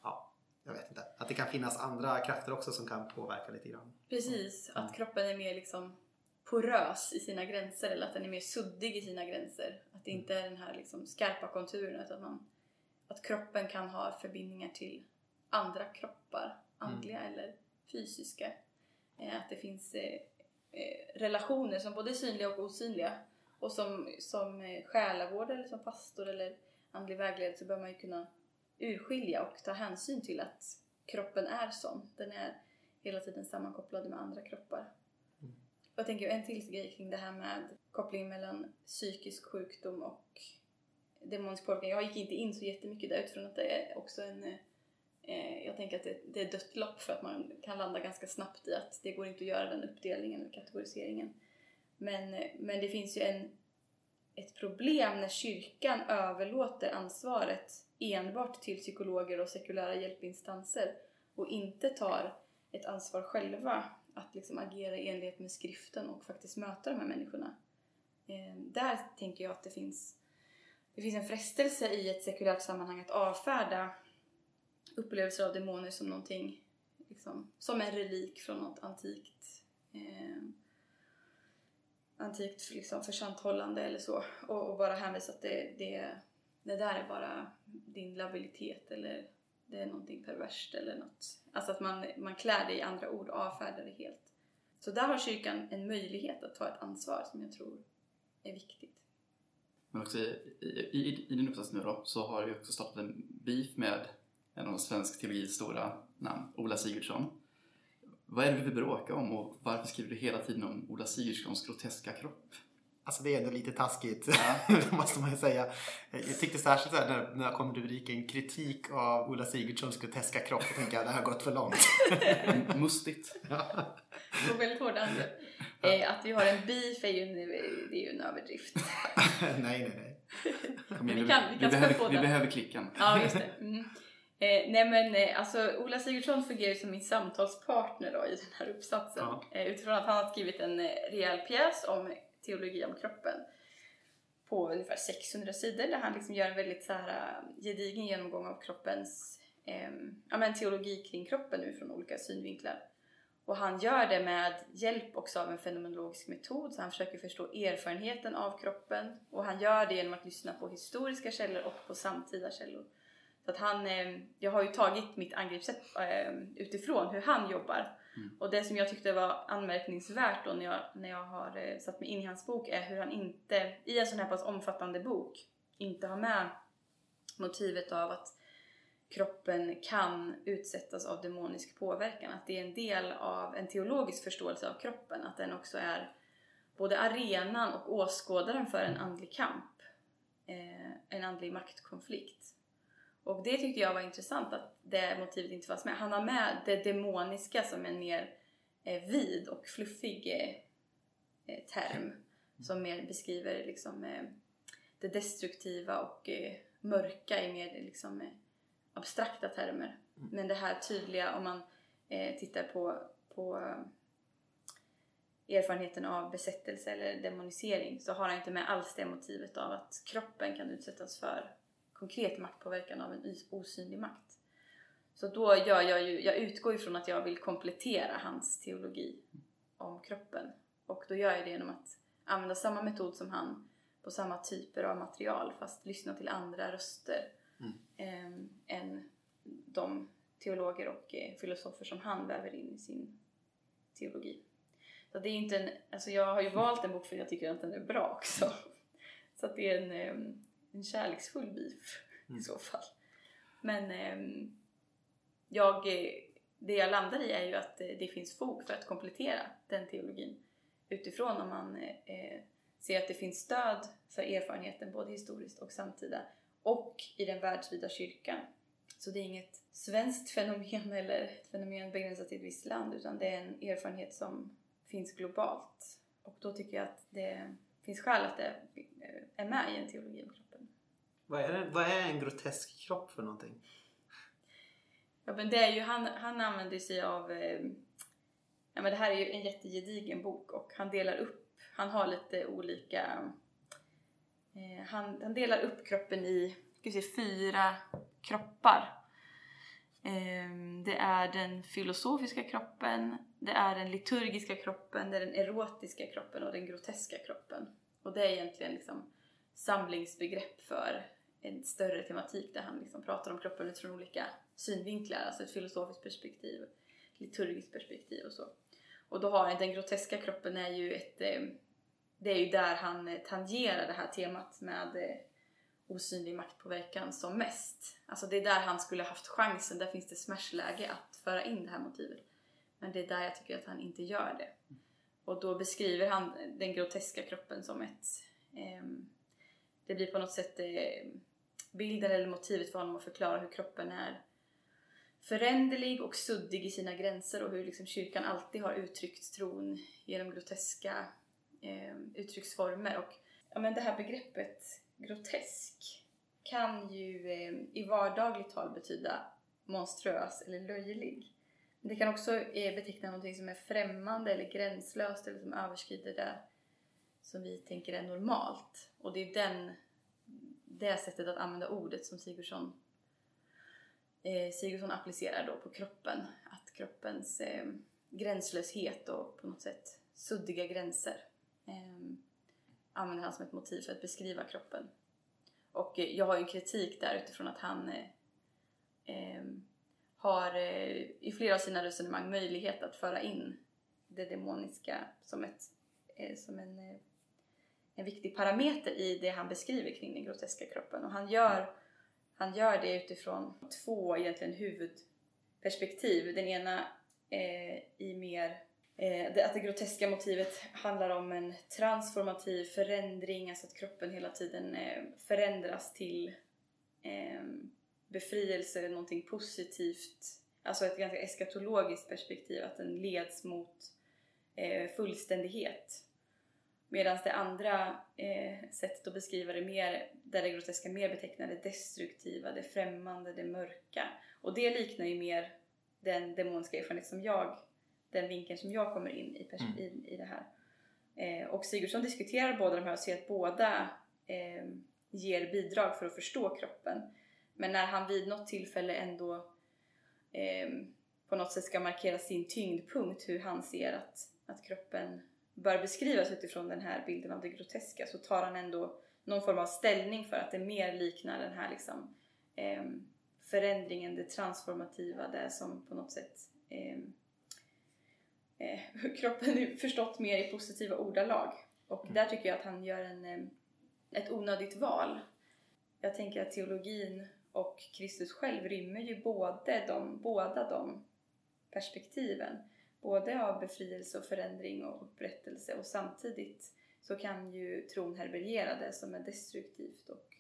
ja, jag vet inte. Att det kan finnas andra krafter också som kan påverka lite grann. Precis, att kroppen är mer liksom porös i sina gränser eller att den är mer suddig i sina gränser. Att det inte är den här liksom skarpa konturen utan att, man, att kroppen kan ha förbindningar till andra kroppar, andliga mm. eller fysiska. Eh, att det finns eh, eh, relationer som både är synliga och osynliga. Och som, som själavård eller som pastor eller andlig vägledare så bör man ju kunna urskilja och ta hänsyn till att kroppen är sån. Den är hela tiden sammankopplad med andra kroppar. Jag tänker en till grej kring det här med kopplingen mellan psykisk sjukdom och demonisk påverkan. Jag gick inte in så jättemycket där utifrån att det är också en... Eh, jag tänker att det, det är dött lopp för att man kan landa ganska snabbt i att det går inte att göra den uppdelningen eller kategoriseringen. Men, men det finns ju en, ett problem när kyrkan överlåter ansvaret enbart till psykologer och sekulära hjälpinstanser och inte tar ett ansvar själva att liksom agera i enlighet med skriften och faktiskt möta de här människorna. Eh, där tänker jag att det finns, det finns en frestelse i ett sekulärt sammanhang att avfärda upplevelser av demoner som någonting, liksom, som en relik från något antikt eh, antikt liksom försanthållande eller så och, och bara hänvisa att det, det, det där är bara din labilitet eller det är någonting perverst eller något. Alltså att man, man klär det i andra ord och avfärdar det helt. Så där har kyrkan en möjlighet att ta ett ansvar som jag tror är viktigt. Men också i, i, i din uppsats nu då så har du också startat en beef med en av svensk teologis stora namn, Ola Sigurdsson. Vad är det vi vill bråka om och varför skriver du hela tiden om Ola Sigurdssons groteska kropp? Alltså det är ändå lite taskigt, Ja. måste man ju säga. Jag tyckte särskilt så här, när, när kom rubriken kritik av Ola Sigurdssons groteska kropp. Då tänkte jag det här har gått för långt. Mustigt. Och väldigt hårda. Eh, att vi har en beef är ju det är ju en överdrift. nej, nej, nej. Kom igen, Vi kan- vi kan spä behöver, vi behöver klicken. Ja, just det. Mm. Eh, nej men eh, alltså Ola Sigurdsson fungerar ju som min samtalspartner då i den här uppsatsen. Ja. Eh, utifrån att han har skrivit en eh, rejäl pjäs om teologi om kroppen på ungefär 600 sidor där han liksom gör en väldigt så här eh, gedigen genomgång av kroppens eh, ja, men teologi kring kroppen nu från olika synvinklar. Och han gör det med hjälp också av en fenomenologisk metod så han försöker förstå erfarenheten av kroppen och han gör det genom att lyssna på historiska källor och på samtida källor. Så att han, eh, jag har ju tagit mitt angreppssätt eh, utifrån hur han jobbar. Mm. Och det som jag tyckte var anmärkningsvärt då när jag, när jag har eh, satt mig in i hans bok är hur han inte, i en sån här pass omfattande bok, inte har med motivet av att kroppen kan utsättas av demonisk påverkan. Att det är en del av en teologisk förståelse av kroppen. Att den också är både arenan och åskådaren för en andlig kamp. En andlig maktkonflikt. Och det tyckte jag var intressant att det motivet inte fanns med. Han har med det demoniska som en mer eh, vid och fluffig eh, eh, term. Som mer beskriver liksom, det destruktiva och mörka i mer liksom, abstrakta termer. Men det här tydliga om man tittar på, på erfarenheten av besättelse eller demonisering så har han inte med alls det motivet av att kroppen kan utsättas för konkret maktpåverkan av en os- osynlig makt. Så då gör jag ju, jag utgår ifrån att jag vill komplettera hans teologi om kroppen. Och då gör jag det genom att använda samma metod som han på samma typer av material fast lyssna till andra röster eh, än de teologer och eh, filosofer som han väver in i sin teologi. Så det är inte en, alltså jag har ju valt en bok för att jag tycker att den är bra också. Så det är en, eh, en kärleksfull beef i så fall. Men eh, jag, eh, det jag landar i är ju att eh, det finns fog för att komplettera den teologin utifrån om man eh, ser att det finns stöd för erfarenheten både historiskt och samtida och i den världsvida kyrkan. Så det är inget svenskt fenomen eller ett fenomen begränsat till ett visst land utan det är en erfarenhet som finns globalt. Och då tycker jag att det finns skäl att det eh, är med i en teologi om kroppen. Vad är, det, vad är en grotesk kropp för någonting? Ja men det är ju, han, han använder sig av, eh, ja men det här är ju en jättegedigen bok och han delar upp, han har lite olika, eh, han, han delar upp kroppen i, ska vi se, fyra kroppar. Eh, det är den filosofiska kroppen, det är den liturgiska kroppen, det är den erotiska kroppen och den groteska kroppen. Och det är egentligen liksom samlingsbegrepp för en större tematik där han liksom pratar om kroppen utifrån olika synvinklar, alltså ett filosofiskt perspektiv, liturgiskt perspektiv och så. Och då har han, den groteska kroppen är ju ett, eh, det är ju där han eh, tangerar det här temat med eh, osynlig maktpåverkan som mest. Alltså det är där han skulle haft chansen, där finns det smashläge att föra in det här motivet. Men det är där jag tycker att han inte gör det. Och då beskriver han den groteska kroppen som ett Eh, det blir på något sätt eh, bilden eller motivet för honom att förklara hur kroppen är föränderlig och suddig i sina gränser och hur liksom kyrkan alltid har uttryckt tron genom groteska eh, uttrycksformer. Och ja, men det här begreppet grotesk kan ju eh, i vardagligt tal betyda monstruös eller löjlig. Men det kan också eh, beteckna någonting som är främmande eller gränslöst eller som överskrider det som vi tänker är normalt. Och det är den, det sättet att använda ordet som Sigurdsson, eh, Sigurdsson applicerar då på kroppen. Att kroppens eh, gränslöshet och på något sätt suddiga gränser eh, använder han som ett motiv för att beskriva kroppen. Och eh, jag har ju en kritik där utifrån att han eh, eh, har eh, i flera av sina resonemang möjlighet att föra in det demoniska som, ett, eh, som en, eh, en viktig parameter i det han beskriver kring den groteska kroppen. Och han gör, han gör det utifrån två egentligen huvudperspektiv. Den ena eh, i mer eh, att det groteska motivet handlar om en transformativ förändring, alltså att kroppen hela tiden eh, förändras till eh, befrielse eller någonting positivt. Alltså ett ganska eskatologiskt perspektiv, att den leds mot eh, fullständighet. Medan det andra eh, sättet att beskriva det mer, där det groteska mer betecknar det destruktiva, det främmande, det mörka. Och det liknar ju mer den demoniska erfarenhet som jag, den vinkeln som jag kommer in i, pers- i, i det här. Eh, och Sigurdsson diskuterar båda de här och ser att båda eh, ger bidrag för att förstå kroppen. Men när han vid något tillfälle ändå eh, på något sätt ska markera sin tyngdpunkt, hur han ser att, att kroppen bör beskrivas utifrån den här bilden av det groteska, så tar han ändå någon form av ställning för att det mer liknar den här liksom, eh, förändringen, det transformativa, det som på något sätt eh, eh, kroppen förstått mer i positiva ordalag. Och där tycker jag att han gör en, eh, ett onödigt val. Jag tänker att teologin och Kristus själv rymmer ju både de, båda de perspektiven. Både av befrielse och förändring och upprättelse och samtidigt så kan ju tron härbärgera det som är destruktivt och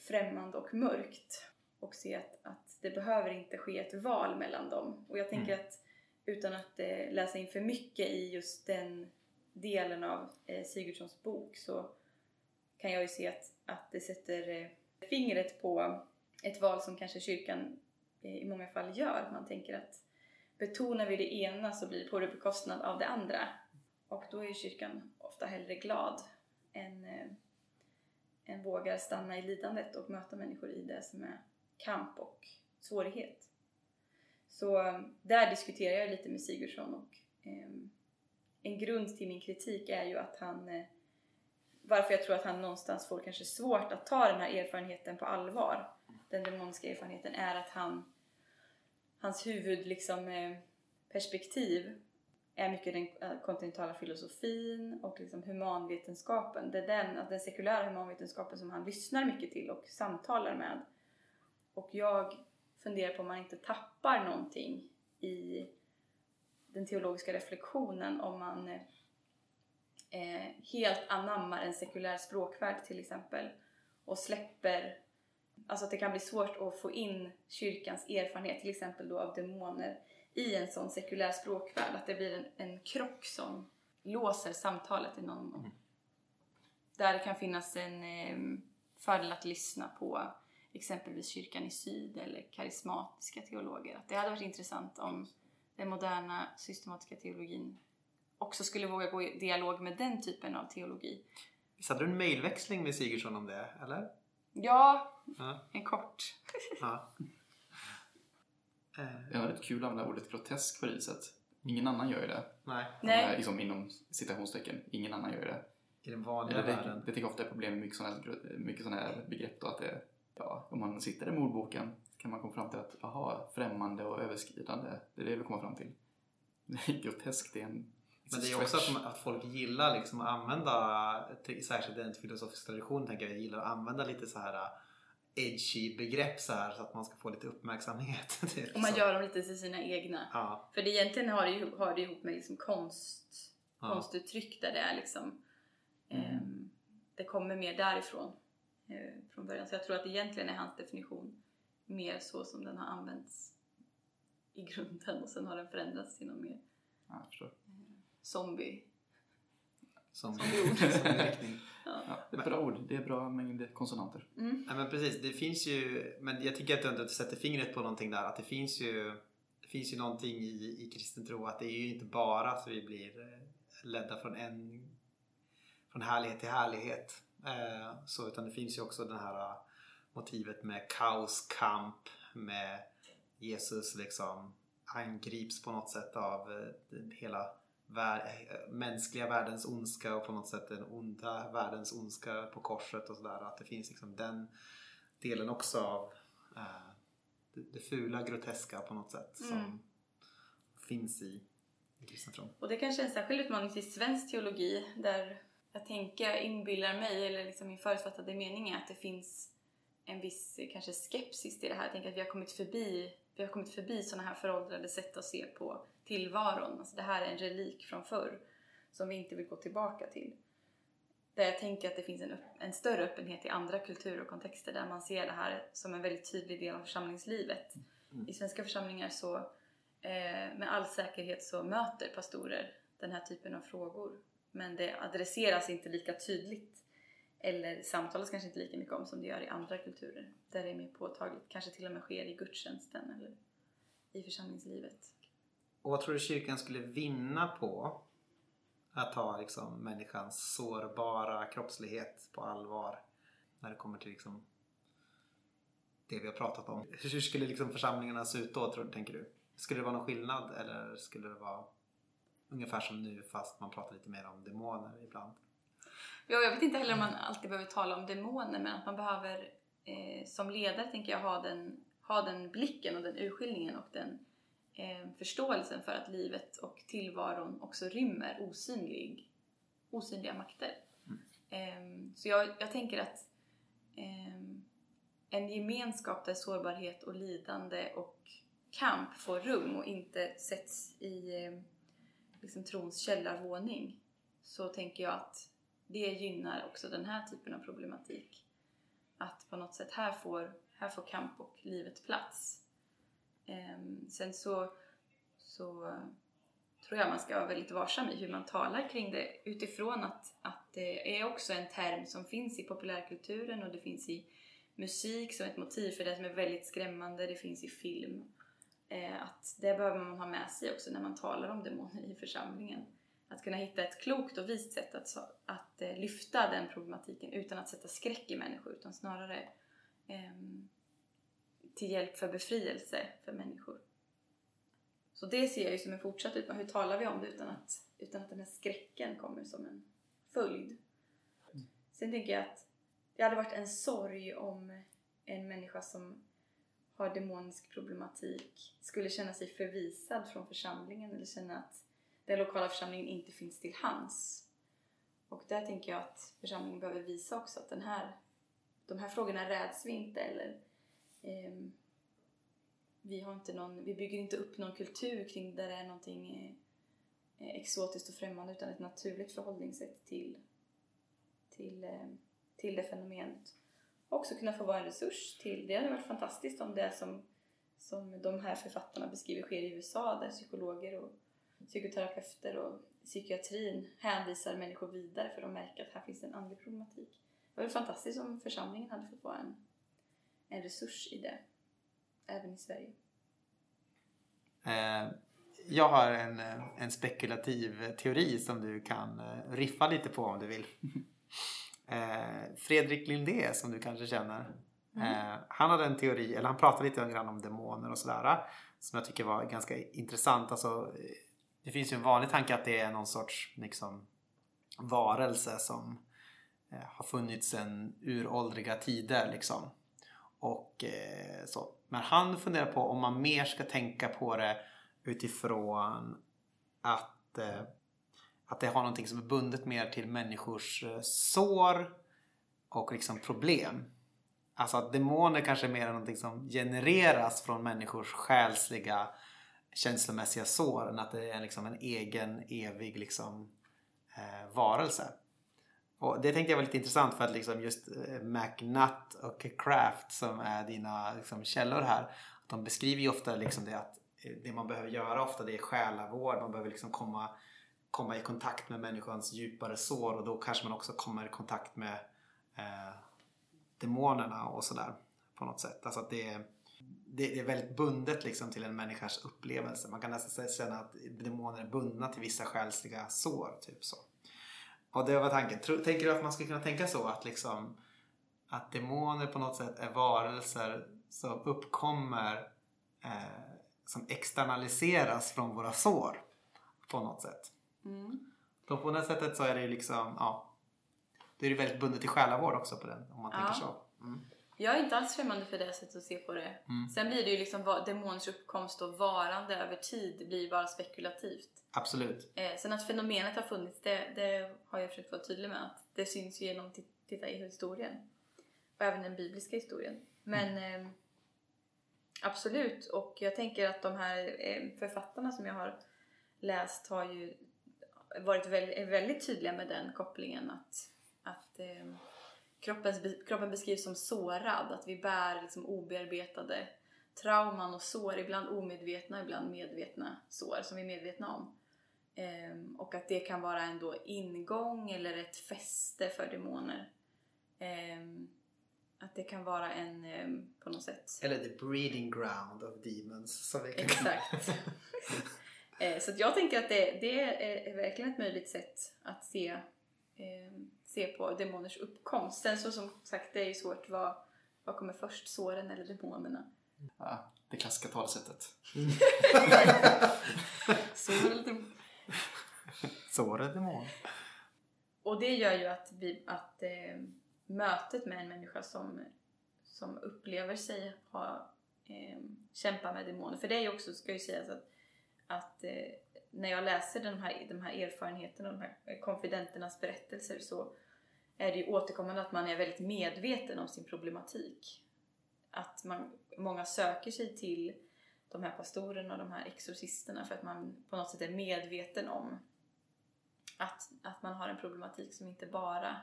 främmande och mörkt och se att, att det behöver inte ske ett val mellan dem. Och jag tänker att utan att eh, läsa in för mycket i just den delen av eh, Sigurdssons bok så kan jag ju se att, att det sätter eh, fingret på ett val som kanske kyrkan i många fall gör. Man tänker att betonar vi det ena så blir det på bekostnad av det andra. Och då är kyrkan ofta hellre glad än, eh, än vågar stanna i lidandet och möta människor i det som är kamp och svårighet. Så eh, där diskuterar jag lite med Sigurdsson och eh, en grund till min kritik är ju att han eh, varför jag tror att han någonstans får kanske svårt att ta den här erfarenheten på allvar den demoniska erfarenheten är att han hans huvud liksom eh, perspektiv är mycket den eh, kontinentala filosofin och liksom humanvetenskapen. Det är den, alltså den sekulära humanvetenskapen som han lyssnar mycket till och samtalar med. Och jag funderar på om man inte tappar någonting i den teologiska reflektionen om man eh, eh helt anammar en sekulär språkvärld till exempel och släpper Alltså att det kan bli svårt att få in kyrkans erfarenhet, till exempel då av demoner, i en sån sekulär språkvärld. Att det blir en, en krock som låser samtalet i någon mån. Mm. Där det kan finnas en eh, fördel att lyssna på exempelvis kyrkan i syd eller karismatiska teologer. Att det hade varit intressant om den moderna systematiska teologin också skulle våga gå i dialog med den typen av teologi. Visst hade du en mailväxling med Sigurdsson om det, eller? Ja, Ja. en kort. ja. Eh, Det var rätt kul att använda ordet grotesk på det viset. Ingen annan gör ju det. nej, Nej. Liksom inom citationstecken. Ingen annan gör ju det. i den vanliga det, världen. det tycker jag ofta är problem med mycket sådana här, mycket såna här begrepp då att det, ja, om man sitter i mordboken kan man komma fram till att aha, främmande och överskridande, det är det vi kommer fram till. Grotesk, det är en Men det är också att, att folk gillar liksom att använda, särskilt i en filosofisk tradition tänker jag, gillar att använda lite så här uh, edgy begrepp så här så att man ska få lite uppmärksamhet. Och man gör dem lite till sina egna. Ja, För det egentligen har det, ju, har det ihop med liksom konst, Ja. konstuttryck där det är liksom Mm. ehm, det kommer mer därifrån eh, från början. Så jag tror att egentligen är hans definition mer så som den har använts i grunden och sen har den förändrats till någon mer Ja, jag förstår. Zombie. som, Som ord. som en riktning. Ja. Ja, det är bra ord, det är bra mängd konsonanter. Mm. Nej men precis, det finns ju, men jag tycker att du ändå sätter fingret på någonting där, att det finns ju det finns ju någonting i, i kristen tro att det är ju inte bara att vi blir eh, ledda från en från härlighet till härlighet. Eh, så, utan det finns ju också det här eh, motivet med kaos, kamp, med Jesus liksom angrips på något sätt av eh, hela vär- mänskliga världens ondska och på något sätt den onda världens ondska på korset och sådär. Att det finns liksom den delen också av eh, det, det fula, groteska på något sätt som Mm. finns i, i kristen. Och det kanske är en särskild utmaning till svensk teologi där jag tänker, inbillar mig, eller liksom min förutfattade mening är att det finns en viss kanske skepsis till det här. Jag tänker att vi har kommit förbi vi har kommit förbi sådana här föråldrade sätt att se på tillvaron. Alltså det här är en relik från förr som vi inte vill gå tillbaka till. Där jag tänker att det finns en, upp, en större öppenhet i andra kulturer och kontexter där man ser det här som en väldigt tydlig del av församlingslivet. I svenska församlingar så eh, med all säkerhet så möter pastorer den här typen av frågor. Men det adresseras inte lika tydligt eller samtalas kanske inte lika mycket om som det gör i andra kulturer. Där det är mer påtagligt, kanske till och med sker i gudstjänsten eller i församlingslivet. Och vad tror du kyrkan skulle vinna på att ta liksom människans sårbara kroppslighet på allvar när det kommer till liksom det vi har pratat om. Hur skulle liksom församlingarna se ut då, tror, tänker du? Skulle det vara någon skillnad eller skulle det vara ungefär som nu fast man pratar lite mer om demoner ibland? Ja, jag vet inte heller om man alltid behöver tala om demoner men att man behöver eh, som ledare tänker jag ha den, ha den blicken och den urskiljningen och den eh, förståelsen för att livet och tillvaron också rymmer osynlig, osynliga makter. Eh, så jag, jag tänker att eh, en gemenskap där sårbarhet och lidande och kamp får rum och inte sätts i eh, liksom trons källarvåning så tänker jag att det gynnar också den här typen av problematik. Att på något sätt här får, här får kamp och livet plats. Ehm, sen så, så tror jag man ska vara väldigt varsam i hur man talar kring det utifrån att, att det är också en term som finns i populärkulturen och det finns i musik som ett motiv för det som är väldigt skrämmande, det finns i film. Eh, att det behöver man ha med sig också när man talar om demoner i församlingen. Att kunna hitta ett klokt och vist sätt att, att eh, lyfta den problematiken utan att sätta skräck i människor utan snarare eh, till hjälp för befrielse för människor. Så det ser jag ju som en fortsatt utmaning. Hur talar vi om det utan att, utan att den här skräcken kommer som en följd? Sen tänker jag att det hade varit en sorg om en människa som har demonisk problematik skulle känna sig förvisad från församlingen eller känna att den lokala församlingen inte finns till hands. Och där tänker jag att församlingen behöver visa också att den här, de här frågorna räds vi inte eller eh, vi, har inte någon, vi bygger inte upp någon kultur kring där det är någonting eh, exotiskt och främmande utan ett naturligt förhållningssätt till, till, eh, till det fenomenet. Också kunna få vara en resurs till, det hade varit fantastiskt om det som, som de här författarna beskriver sker i USA där psykologer och psykoterapeuter och psykiatrin hänvisar människor vidare för de märker att här finns en andlig problematik. Det var fantastiskt om församlingen hade fått vara en, en resurs i det, även i Sverige. Eh, jag har en, en spekulativ teori som du kan eh, riffa lite på om du vill. Eh, Fredrik Lindé som du kanske känner. Mm. Han hade en teori, eller han pratade lite grann om demoner och sådär. Som jag tycker var ganska intressant. Alltså, det finns ju en vanlig tanke att det är någon sorts liksom, varelse som eh, har funnits sedan uråldriga tider. Liksom. Och, eh, så. Men han funderar på om man mer ska tänka på det utifrån att, eh, att det har någonting som är bundet mer till människors eh, sår och liksom problem. Alltså att demoner kanske är mer någonting som genereras från människors själsliga känslomässiga sår än att det är liksom en egen evig liksom, eh, varelse. Och det tänkte jag var lite intressant för att liksom just eh, McNutt och Craft som är dina liksom, källor här. De beskriver ju ofta liksom det att eh, det man behöver göra ofta det är själavård. Man behöver liksom komma, komma i kontakt med människans djupare sår och då kanske man också kommer i kontakt med eh, demonerna och sådär på något sätt. Alltså att det är det är väldigt bundet liksom till en människas upplevelse. Man kan nästan känna att demoner är bundna till vissa själsliga sår. Typ så. Och det var tanken. Tänker du att man skulle kunna tänka så att liksom att demoner på något sätt är varelser som uppkommer eh, som externaliseras från våra sår på något sätt. Mm. Så på det sättet så är det liksom, ja, det är väldigt bundet till själavård också på den om man Ja. tänker så. Mm. Jag är inte alls främmande för det sättet att se på det. Mm. Sen blir det ju liksom demoners uppkomst och varande över tid blir ju bara spekulativt. Absolut. Eh, sen att fenomenet har funnits, det, det har jag försökt vara tydlig med. Att det syns ju genom att titta i historien. Och även den bibliska historien. Men eh, absolut, och jag tänker att de här eh, författarna som jag har läst har ju varit väldigt, är väldigt tydliga med den kopplingen att, att eh, kroppens, kroppen beskrivs som sårad, att vi bär liksom obearbetade trauman och sår, ibland omedvetna, ibland medvetna sår som vi är medvetna om. Ehm, och att det kan vara en då ingång eller ett fäste för demoner. Ehm, att det kan vara en, ehm, på något sätt, Eller the breeding ground of demons. Som vi kan Exakt. Eh, Så jag tänker att det, det är verkligen ett möjligt sätt att se, eh, se på demoners uppkomst. Sen så som sagt, det är ju svårt vad, vad kommer först, såren eller demonerna? Ja, det klassiska talesättet. Sår eller demon. Såret demon. Och det gör ju att, vi, att eh, mötet med en människa som, som upplever sig ha eh, kämpa med demoner. För det är ju också, ska ju sägas att, att eh, när jag läser de här, de här erfarenheterna, de här konfidenternas berättelser så är det ju återkommande att man är väldigt medveten om sin problematik. Att man, många söker sig till de här pastorerna och de här exorcisterna för att man på något sätt är medveten om att, att man har en problematik som inte bara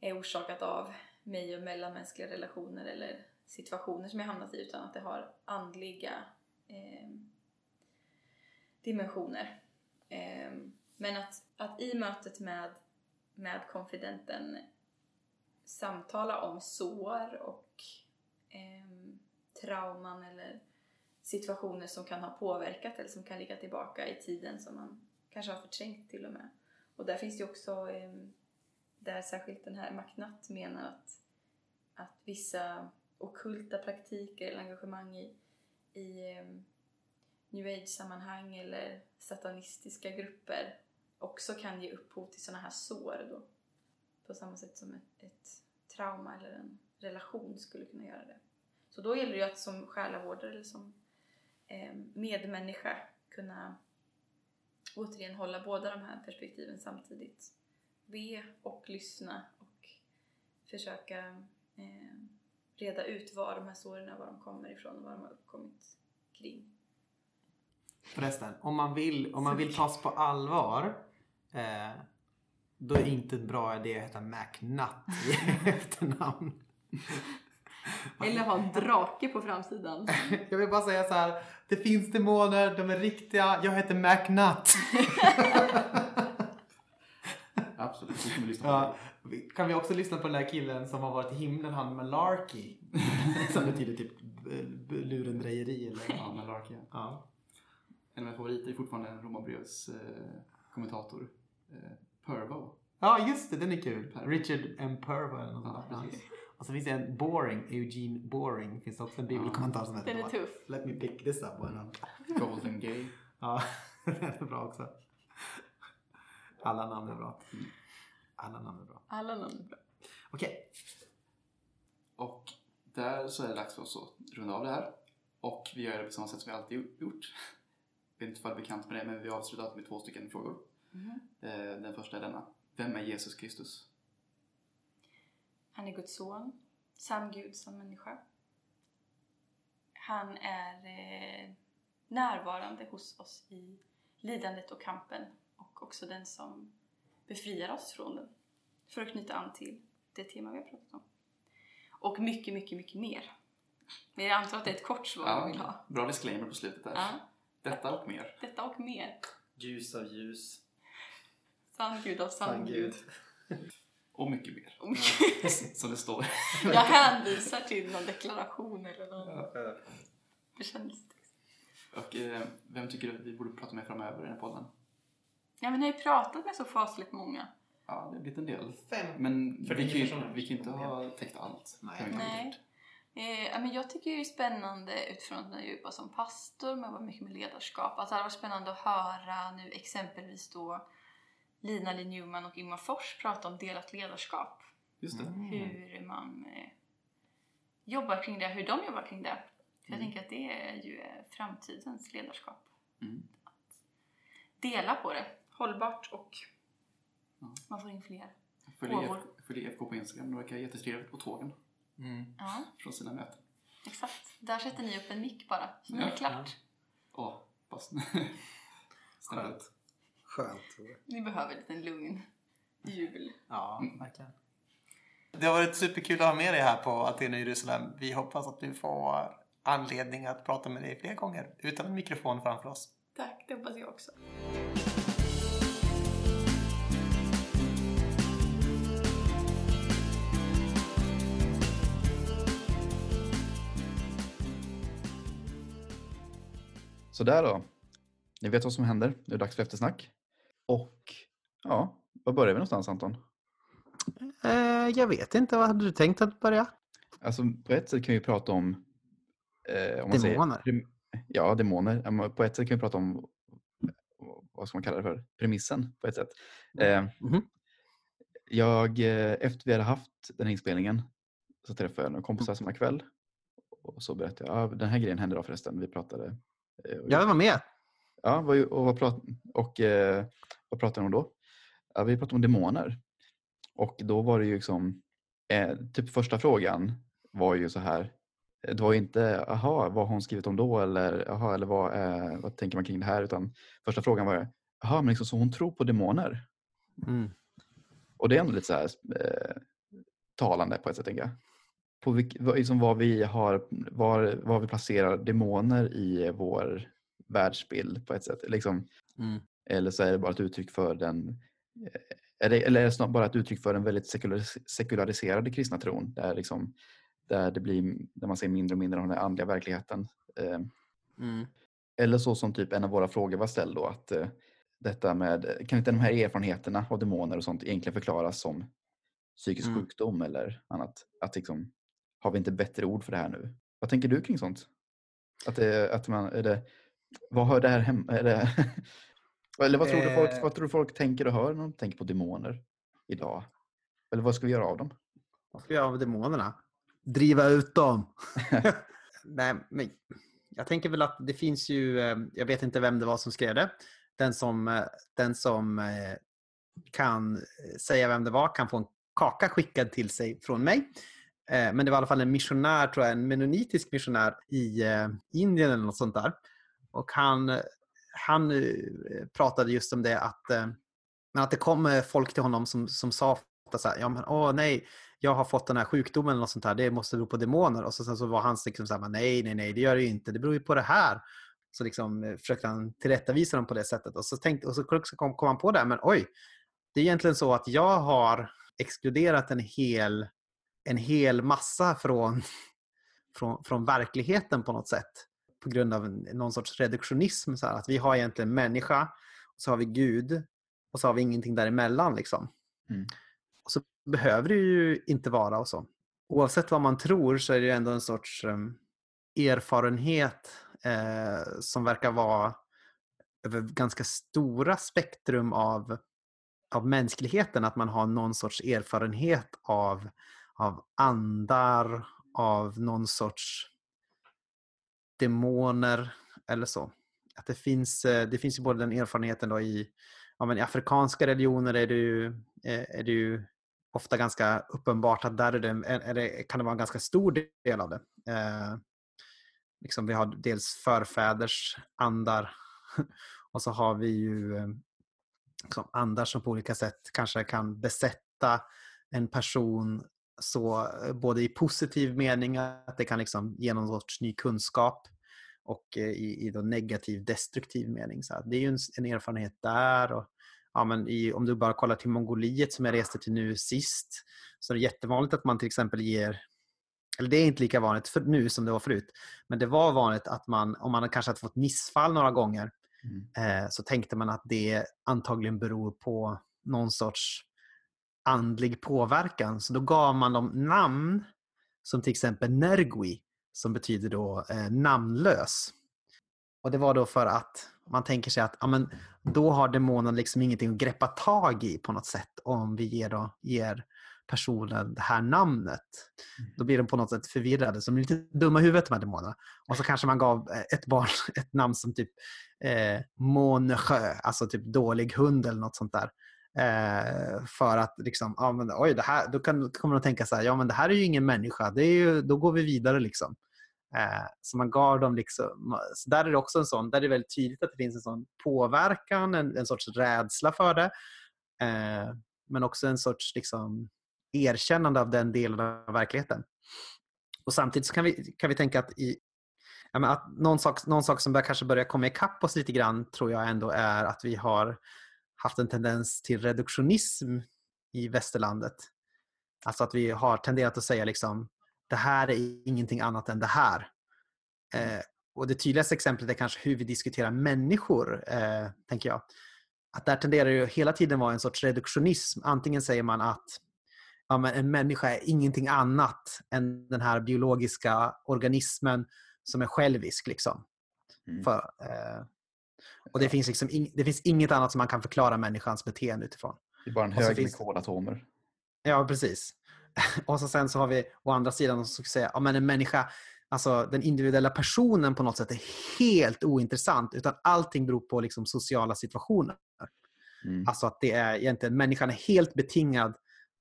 är orsakat av mig och mellanmänskliga relationer eller situationer som jag hamnat i utan att det har andliga eh, dimensioner. Eh, men att, att i mötet med, med konfidenten samtala om sår och eh, trauman eller situationer som kan ha påverkat eller som kan ligga tillbaka i tiden som man kanske har förträngt till och med. Och där finns ju också, eh, där särskilt den här Macnatt menar att, att vissa okulta praktiker eller engagemang i, i eh, new age-sammanhang eller satanistiska grupper också kan ge upphov till sådana här sår då. På samma sätt som ett, ett trauma eller en relation skulle kunna göra det. Så då gäller det ju att som själavårdare eller som eh, medmänniska kunna återigen hålla båda de här perspektiven samtidigt. Be och lyssna och försöka eh, reda ut var de här såren var de kommer ifrån och vad de har uppkommit kring. Förresten, om man vill, om man vill tas på allvar eh, då är det inte en bra idé att heta McNutt i efternamn. Eller ha en drake på framsidan. Jag vill bara säga så här. Det finns demoner, de är riktiga. Jag heter McNutt. Absolut, vi kommer lyssna på Ja, det. kan vi också lyssna på den där killen som har varit i himlen, han Malarkey? som betyder typ b- lurendrejeri eller? Ja, Malarkey. Ja. En av mina favoriter är fortfarande Romarbrevs eh, kommentator. Eh, Pervo. ja, just det, den är kul. Richard M. Pervo eller något Ja. Och så finns det en Boring, Eugene Boring. Finns det också en bibelkommentar som heter Den är tuff. Let me pick this up one. Golden Gay. Ja, den är bra också. Alla namn är bra. Alla namn är bra. Alla namn är bra. Okej. Och där så är det dags för oss att runda av det här. Och vi gör det på samma sätt som vi alltid gjort. Jag vet inte om du är bekant med det, men vi har avslutat med två stycken frågor. Eh, Den första är denna. Vem är Jesus Kristus? Han är Guds son, sann Gud, sann människa. Han är eh, närvarande hos oss i lidandet och kampen och också den som befriar oss från den. För att knyta an till det tema vi har pratat om. Och mycket, mycket, mycket mer. Men jag antar att det är ett kort svar vi vill ha. bra disclaimer på slutet där. Ja, Detta och mer. detta och mer. Ljus av ljus. Sann Gud av sann Gud. Och mycket mer. Och Som det står. Jag hänvisar till någon deklaration eller någon bekännelsetext. Och eh, vem tycker du att vi borde prata med framöver i den här podden? Ja, men ni har ju pratat med så fasligt många. Ja, det har blivit en del. Fem. Men vi 49 kan, ju, vi kan ju inte ha täckt allt. Nej. Vi Nej. Eh, men jag tycker det är spännande utifrån att jag jobbar som pastor med mycket med ledarskap. Att det hade varit spännande att höra nu exempelvis då Lina Lee Newman och Ingmar Fors prata om delat ledarskap. Just det. Hur man eh, jobbar kring det, hur de jobbar kring det. För jag Mm. tänker att det är ju eh, framtidens ledarskap. Mm. Dela på det, hållbart och Ja. man får in fler. Följ Gåvor. Följ IFK på Instagram. De verkar jättetrevligt på tågen Mm. Ja, från sina möten. exakt. Där sätter ni upp en mick bara. Så nu är det Ja. klart. Åh, pass. Skönt. Skönt. Ni behöver en liten lugn jul. Ja, verkligen. Det har varit superkul att ha med dig här på Aten och Jerusalem. Vi hoppas att du får anledning att prata med dig fler gånger utan en mikrofon framför oss. Tack, det hoppas jag också. Så där då. Ni vet vad som händer. Nu är det dags för eftersnack. Och ja, var börjar vi någonstans Anton? Eh, jag vet inte, vad hade du tänkt att börja? Alltså på ett sätt kan vi prata om... Eh, om man Demoner. Säger, ja, demoner. På ett sätt kan vi prata om vad ska man kalla det för? Premissen på ett sätt. Eh, Mhm. jag, eh, efter vi hade haft den här inspelningen så träffade jag några kompisar samma kväll. Och så berättade jag, ah, den här grejen hände då förresten. Vi pratade. eh, Jag var med. Ja, och, vad, prat, och eh, vad pratade de om då? Ja, vi pratade om demoner. Och då var det ju liksom, eh, typ första frågan var ju så här. Det var ju inte, aha, vad har hon skrivit om då? Eller, aha, eller vad, eh, vad tänker man kring det här? Utan första frågan var, jaha, men liksom, så hon tror på demoner? Mm. Och det är ändå lite så här, eh, talande på ett sätt, tänker jag. På vilk, vad, liksom, vad vi har, var, var vi placerar demoner i vår världsbild på ett sätt. Liksom, Mm. eller så är det bara ett uttryck för den eh, eller är det bara ett uttryck för den väldigt sekularis- sekulariserade kristna tron där, liksom, där, det blir, där man ser mindre och mindre av den andliga verkligheten. Eh, Mm. eller så som typ en av våra frågor var ställd då att eh, detta med, kan inte de här erfarenheterna av demoner och sånt egentligen förklaras som psykisk Mm. sjukdom eller annat? Att liksom, har vi inte bättre ord för det här nu? Vad tänker du kring sånt? Att, det, att man, är det, vad hör det här hemma? Eller vad tror, du folk, Eh. vad tror du folk tänker och hör när de tänker på demoner idag? Eller vad ska vi göra av dem? Vad ska vi göra av demonerna? Driva ut dem! Nej, men jag tänker väl att det finns ju, eh, jag vet inte vem det var som skrev det. Den som, eh, den som kan säga vem det var kan få en kaka skickad till sig från mig. Men det var i alla fall en missionär, tror jag, en menonitisk missionär i Indien eller något sånt där. Och han, han eh, pratade just om det att, eh, men att det kom eh, folk till honom som, som sa ofta så här, ja men åh nej, jag har fått den här sjukdomen eller något sånt här, det måste bero på demoner. Och så, sen så var han liksom så här, nej, nej, nej, det gör det ju inte, det beror ju på det här. Så liksom försökte han tillrättavisa dem på det sättet. Och så, tänkte, och så kom, kom han på det, här, men oj, det är egentligen så att jag har exkluderat en hel, en hel massa från, från, från verkligheten på något sätt. På grund av någon sorts reduktionism. Så här, att vi har egentligen människa, och så har vi Gud och så har vi ingenting däremellan. Liksom. Mm. Och så behöver det ju inte vara och så. Oavsett vad man tror så är det ju ändå en sorts um, erfarenhet eh, som verkar vara över ganska stora spektrum av, av mänskligheten. Att man har någon sorts erfarenhet av, av andar, av någon sorts demoner eller så. Att det, finns, eh, det finns ju både den erfarenheten då i, ja, men i afrikanska religioner är det, ju, eh, är det ju ofta ganska uppenbart att där är det, är det, kan det vara en ganska stor del av det. Eh, liksom vi har dels förfäders andar och så har vi ju eh, liksom andar som på olika sätt kanske kan besätta en person så både i positiv mening att det kan liksom ge någon sorts ny kunskap och eh, i, i då negativ destruktiv mening. Så det är ju en, en erfarenhet där. Och, ja, men i, om du bara kollar till Mongoliet som jag reste till nu sist så är det jättevanligt att man till exempel ger eller det är inte lika vanligt för nu som det var förut. Men det var vanligt att man, om man kanske hade fått missfall några gånger, Mm. eh, så tänkte man att det antagligen beror på någon sorts andlig påverkan. Så då gav man dem namn som till exempel Nergui, som betyder då eh, namnlös. Och det var då för att man tänker sig att ja, men, då har demonen liksom ingenting att greppa tag i på något sätt om vi ger, då, ger personen det här namnet. Då blir de på något sätt förvirrade, så de är lite dumma i huvudet de här demonerna. Och så kanske man gav eh, ett barn ett namn som typ eh, Månesjö, alltså typ dålig hund eller något sånt där. Eh, för att liksom, ja men oj, det här, då kan, kommer de tänka så här, ja men det här är ju ingen människa, det är ju, då går vi vidare liksom. Eh, så man gav dem liksom, så där är det också en sån, där är det väldigt tydligt att det finns en sån påverkan, en, en sorts rädsla för det. Eh, men också en sorts liksom, erkännande av den delen av verkligheten. Och samtidigt kan vi, kan vi tänka att, i, ja, att någon, sak, någon sak som bör, kanske börjar komma ikapp oss lite grann tror jag ändå är att vi har haft en tendens till reduktionism i västerlandet. Alltså att vi har tenderat att säga liksom det här är ingenting annat än det här. Eh, och Det tydligaste exemplet är kanske hur vi diskuterar människor, eh, tänker jag. Att där tenderar det hela tiden vara en sorts reduktionism. Antingen säger man att ja, men en människa är ingenting annat än den här biologiska organismen som är självisk. Liksom. Mm. För, eh, och det, finns liksom in, det finns inget annat som man kan förklara människans beteende utifrån. Det är bara en hög med kolatomer. Ja, precis. Och så sen så har vi å andra sidan som säga, ja, men en människa, alltså den individuella personen på något sätt är helt ointressant utan allting beror på liksom sociala situationer. Mm. Alltså att det är egentligen, människan är helt betingad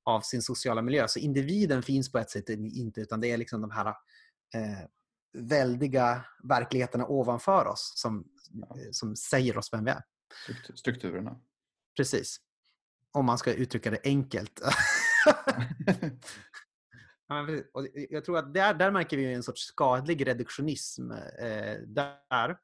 av sin sociala miljö. Så individen finns på ett sätt inte utan det är liksom de här eh, väldiga verkligheterna ovanför oss som, ja. som säger oss vem vi är. Strukturerna. Precis. Om man ska uttrycka det enkelt. och jag tror att där, där märker vi en sorts skadlig reduktionism. Eh, där.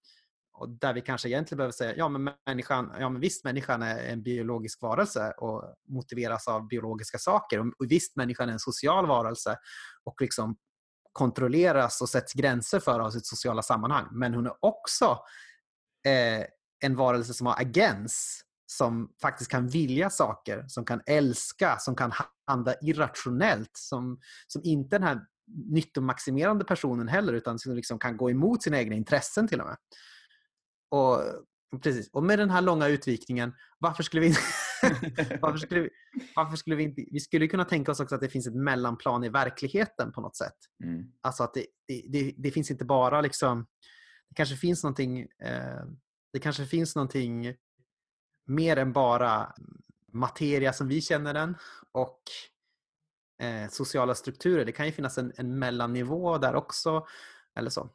Och där vi kanske egentligen behöver säga, ja men människan, ja men visst människan är en biologisk varelse och motiveras av biologiska saker. Och visst människan är en social varelse och liksom kontrolleras och sätts gränser för av sitt sociala sammanhang. Men hon är också eh, en varelse som har agens som faktiskt kan vilja saker, som kan älska, som kan handla irrationellt, som, som inte den här nyttomaximerande personen heller, utan som liksom kan gå emot sina egna intressen till och med. Och, precis. och med den här långa utvikningen, varför skulle vi inte... varför skulle vi, varför skulle vi inte... Vi skulle kunna tänka oss också att det finns ett mellanplan i verkligheten på något sätt. Mm. Alltså att det, det, det, det, finns inte bara liksom... Det kanske finns någonting... Eh, det kanske finns någonting mer än bara materia som vi känner den och eh, sociala strukturer. Det kan ju finnas en, en mellannivå där också. Eller så.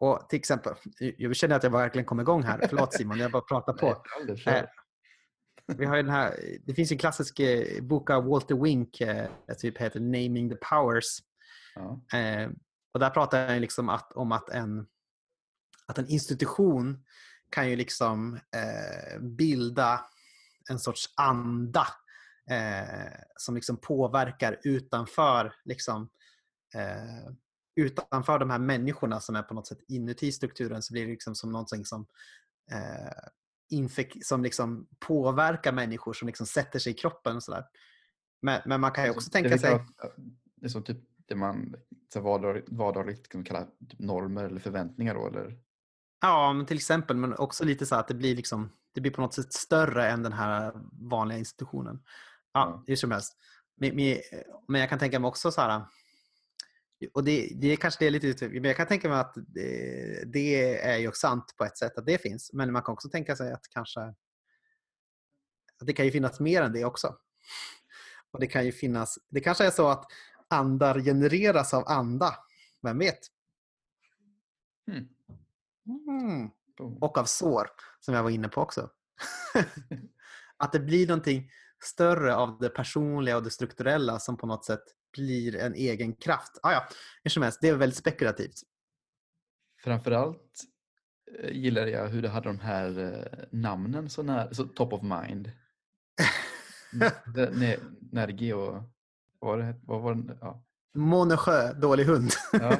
Och till exempel, jag känner att jag verkligen kom igång här. Förlåt Simon, jag bara pratar på. Eh, vi har den här, det finns en klassisk eh, bok av Walter Wink, eh, typ heter Naming the Powers. Ja. Eh, och där pratar han liksom att, om att en, att en institution kan ju liksom eh, bilda en sorts anda eh, som liksom påverkar utanför, liksom, eh, utanför de här människorna som är på något sätt inuti strukturen så blir det liksom som någonting som eh, infek- som liksom påverkar människor som liksom sätter sig i kroppen. Och sådär. Men, men man kan ju också tänka sig... Det är så typ det man så vardagligt, vardagligt kan kalla typ normer eller förväntningar då? Eller? Ja, men till exempel. Men också lite så att det blir, liksom, det blir på något sätt större än den här vanliga institutionen. Ja, hur som helst. Men, men jag kan tänka mig också så här. Och det, det är kanske det är lite men jag kan tänka mig att det, det, är ju sant på ett sätt att det finns. Men man kan också tänka sig att kanske att det kan ju finnas mer än det också. Och det kan ju finnas, det kanske är så att andar genereras av anda. Vem vet? Mm. Mm. Och av sår, som jag var inne på också. att det blir någonting större av det personliga och det strukturella som på något sätt blir en egen kraft. Ah, ja, hur som helst, det är väldigt spekulativt. Framförallt eh, gillar jag hur du hade de här eh, namnen så, när, så top of mind. Nergi och vad var det? Vad var det? Ja. Månesjö, dålig hund. Ja.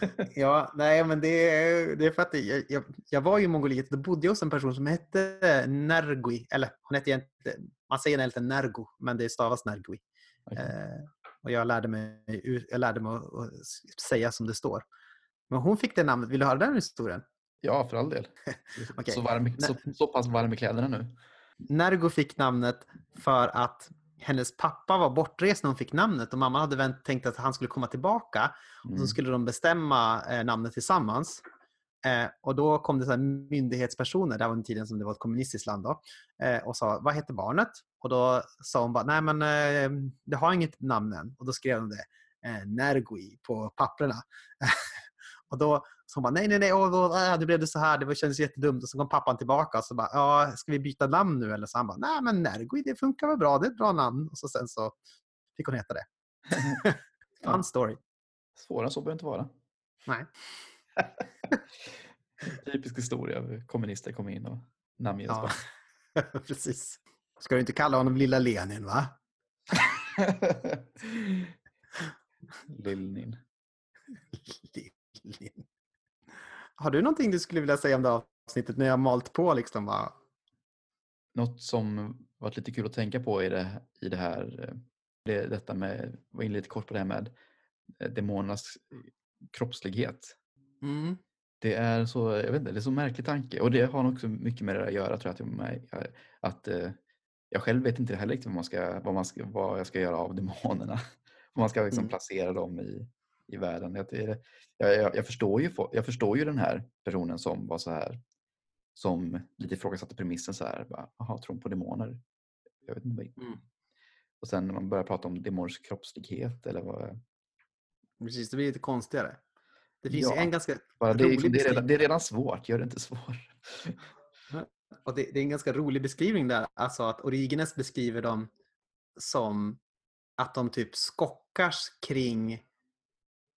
ja, nej men det det är för att jag, jag, jag var i Mongoliet och bodde hos en person som hette Nergui. Eller hon hette egentligen, man säger egentligen Nergo, men det stavas Nergui. Okay. Eh, och jag lärde mig, jag lärde mig att säga som det står. Men hon fick det namnet. Vill du höra den historien? Ja, för all del. okay. så, varm, så, så pass varm i kläderna nu. Nergo fick namnet för att hennes pappa var bortrest när hon fick namnet och mamma hade tänkt att han skulle komma tillbaka. Mm. Och så mm. skulle de bestämma eh, namnet tillsammans. Eh, och då kom det så myndighetspersoner, det var den tiden som det var ett kommunistiskt land då, eh, och sa vad heter barnet? Och då sa hon bara, nej men eh, det har inget namn än. Och då skrev de det, eh, Nergui, på papperna. Och då så hon bara, nej, nej, nej, åh, åh, äh, det blev det så här, det kändes jättedumt. Och så kom pappan tillbaka och så bara, ja, ska vi byta namn nu eller? Så han bara, nej, men Nergui, det funkar väl bra, det är ett bra namn. Och så sen så fick hon heta det. Fun story. Svårare så behöver det inte vara. Nej. Typisk historia. Kommunister kommer in och namnger oss Ja. Precis. Ska du inte kalla honom Lilla Lenin, va? Lill-Nin. Lenin. Har du någonting du skulle vilja säga om det här avsnittet när jag har malt på liksom? Bara, Något som varit lite kul att tänka på i det, i det här, eh, det, detta med, var inne lite kort på det här med eh, demonernas kroppslighet. mm. Det är så, jag vet inte, det är så märklig tanke och det har också mycket med det att göra tror jag. Att, mig, att eh, jag själv vet inte heller riktigt vad, man ska, vad, man ska, vad jag ska göra av demonerna. Om man ska liksom Mm. placera dem i, i världen. Jag, jag, jag, jag, förstår ju, jag förstår ju den här personen som var så här som lite ifrågasatte premissen så här. Jaha, tror hon på demoner? Jag vet inte. Mm. Och sen när man börjar prata om demoners kroppslighet eller vad, Precis, det blir lite konstigare. Det finns Ja. en ganska bara, det, är, rolig liksom- det, är redan, det är redan svårt, gör det inte svårt. Och det, det är en ganska rolig beskrivning där. Alltså att Origenes beskriver dem som att de typ skockars kring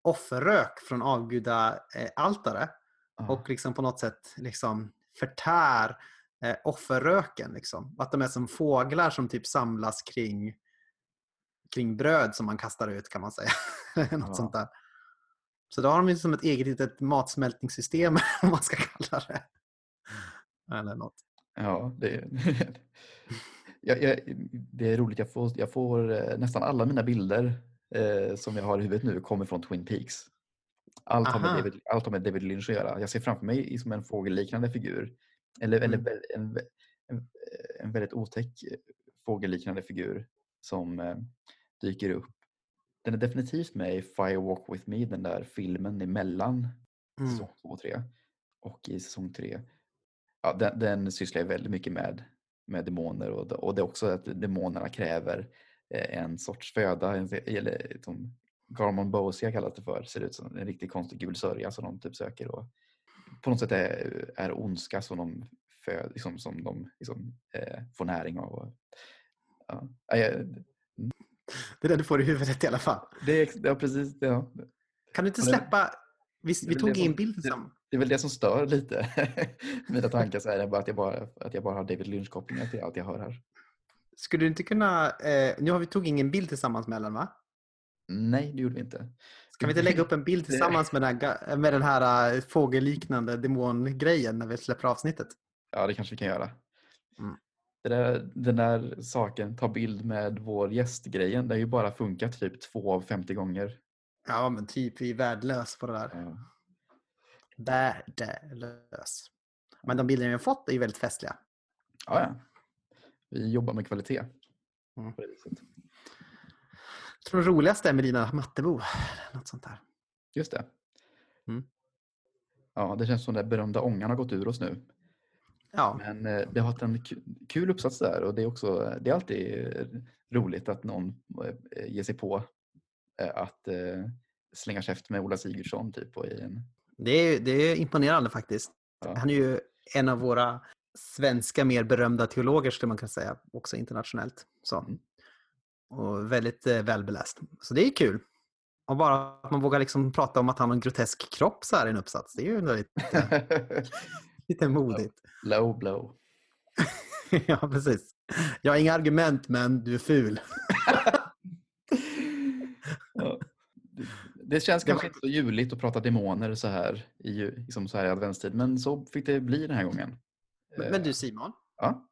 offerrök från avgudaaltare Ja. och liksom på något sätt liksom förtär eh, offerröken. Liksom. Att de är som fåglar som typ samlas kring, kring bröd som man kastar ut kan man säga. något Ja. sånt där. Så då har de som ett eget litet matsmältningssystem om man ska kalla det. Eller något. Ja, det, jag, jag, det är roligt. Jag får, jag får eh, nästan alla mina bilder eh, som jag har i huvudet nu kommer från Twin Peaks. Allt har. David, allt har med David Lynch att göra. Jag ser framför mig som en fågelliknande figur. Eller, eller Mm. väl- en, en, en väldigt otäck eh, fågelliknande figur som eh, dyker upp. Den är definitivt med i Fire Walk With Me, den där filmen emellan Mm. säsong 2 och 3. Och i säsong 3, ja, den, den sysslar väldigt mycket med, med demoner och, och det är också att demonerna kräver eh, en sorts föda, en, eller som Garmon Bosia kallas det för, ser ut som en riktigt konstig gul sörja som de typ söker och på något sätt är, är ondska som de, föd, liksom, som de liksom, eh, får näring av. Och, ja. Det är det du får i huvudet i alla fall. det, är, ja, precis, ja. Kan du inte släppa... Vi, vi tog in som- bild det- är väl det som stör lite mina tankar, så här, bara att, jag bara, att jag bara har David Lynch-kopplingar till allt jag hör här. Skulle du inte kunna... Eh, nu har vi tog ingen bild tillsammans med Ellen, va? Nej, det gjorde vi inte. Kan vi inte lägga upp en bild tillsammans med den här, med den här eh, fågelliknande demongrejen när vi släpper avsnittet? Ja, det kanske vi kan göra. Mm. Där, den där saken, ta bild med vår gästgrejen, det har ju bara funkat typ två av 50 gånger. Ja, men typ vi är värdelös på det där. Ja. Värdelös. Men de bilderna vi har fått är ju väldigt festliga. Ja, ja. Vi jobbar med kvalitet. Mm. Jag tror det roligaste är med dina mattebo. Något sånt där. Just det. Mm. Ja, det känns som den berömda ångan har gått ur oss nu. Ja, Men eh, det har varit en ku- kul uppsats där och det är också det är alltid eh, roligt att någon eh, ger sig på att slänga käft med Ola Sigurdsson typ och i en det är, det är imponerande faktiskt. Ja. Han är ju en av våra svenska mer berömda teologer skulle man kunna säga, också internationellt. Så. Mm. Och väldigt eh, välbeläst. Så det är kul. Och bara att man vågar liksom prata om att han har en grotesk kropp så här i en uppsats, det är ju ändå lite, modigt. low blow. ja, precis. Jag har inga argument, men du är ful. Ja. Det- känns Det var- kanske inte så juligt att prata demoner så här i, liksom så här i adventstid men så fick det bli den här gången. Men, men du Simon, Ja,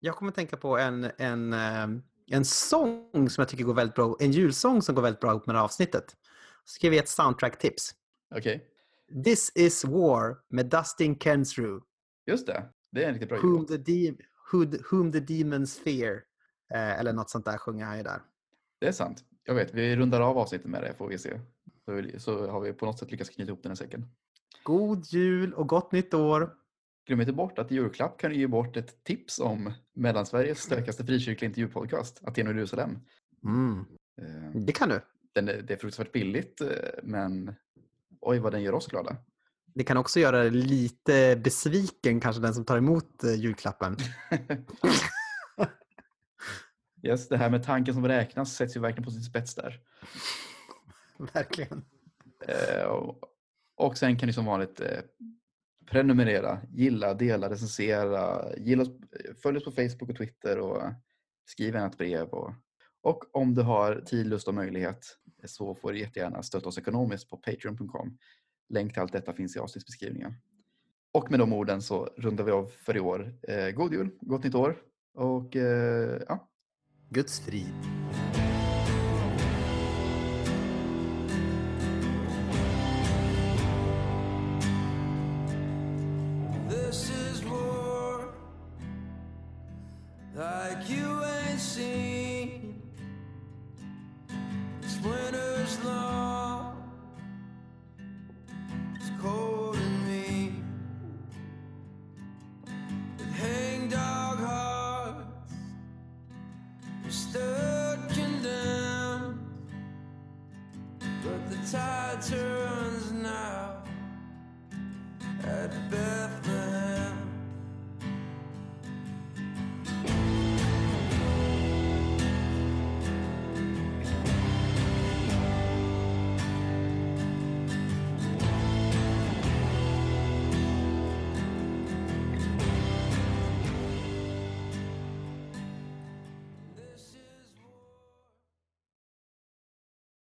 jag kommer att tänka på en, en, eh, en sång som jag tycker går väldigt bra, en julsång som går väldigt bra ihop med det här avsnittet. Så ska vi ge ett soundtrack-tips. okej. This is war med Dustin Kensrue. Just det. Det är en riktigt bra Whom the, de- who, whom the demons fear. Eh, eller något sånt där sjunger han ju där. Det är sant. Jag vet, vi rundar av avsnittet med det får vi se. Så, så har vi på något sätt lyckats knyta ihop den här säcken. God jul och gott nytt år! Glöm inte bort att i julklapp kan du ge bort ett tips om Mellansveriges stökigaste frikyrkliga intervjupodcast, Aten och Jerusalem. Mm. Eh, Det kan du. Den är, det är fruktansvärt billigt, eh, men oj vad den gör oss glada. Det kan också göra lite besviken kanske den som tar emot eh, julklappen. Yes, det här med tanken som räknas sätts ju verkligen på sin spets där. Verkligen. Eh, och, sen kan ni som vanligt eh, prenumerera, gilla, dela, recensera, gilla följ oss på Facebook och Twitter och skriv gärna ett brev. Och, och om du har tid, lust och möjlighet så får du jättegärna stötta oss ekonomiskt på patreon.com. Länk till allt detta finns i avsnittsbeskrivningen. Och med de orden så rundar vi av för i år. Eh, god jul, gott nytt år och eh, ja, Guds frid.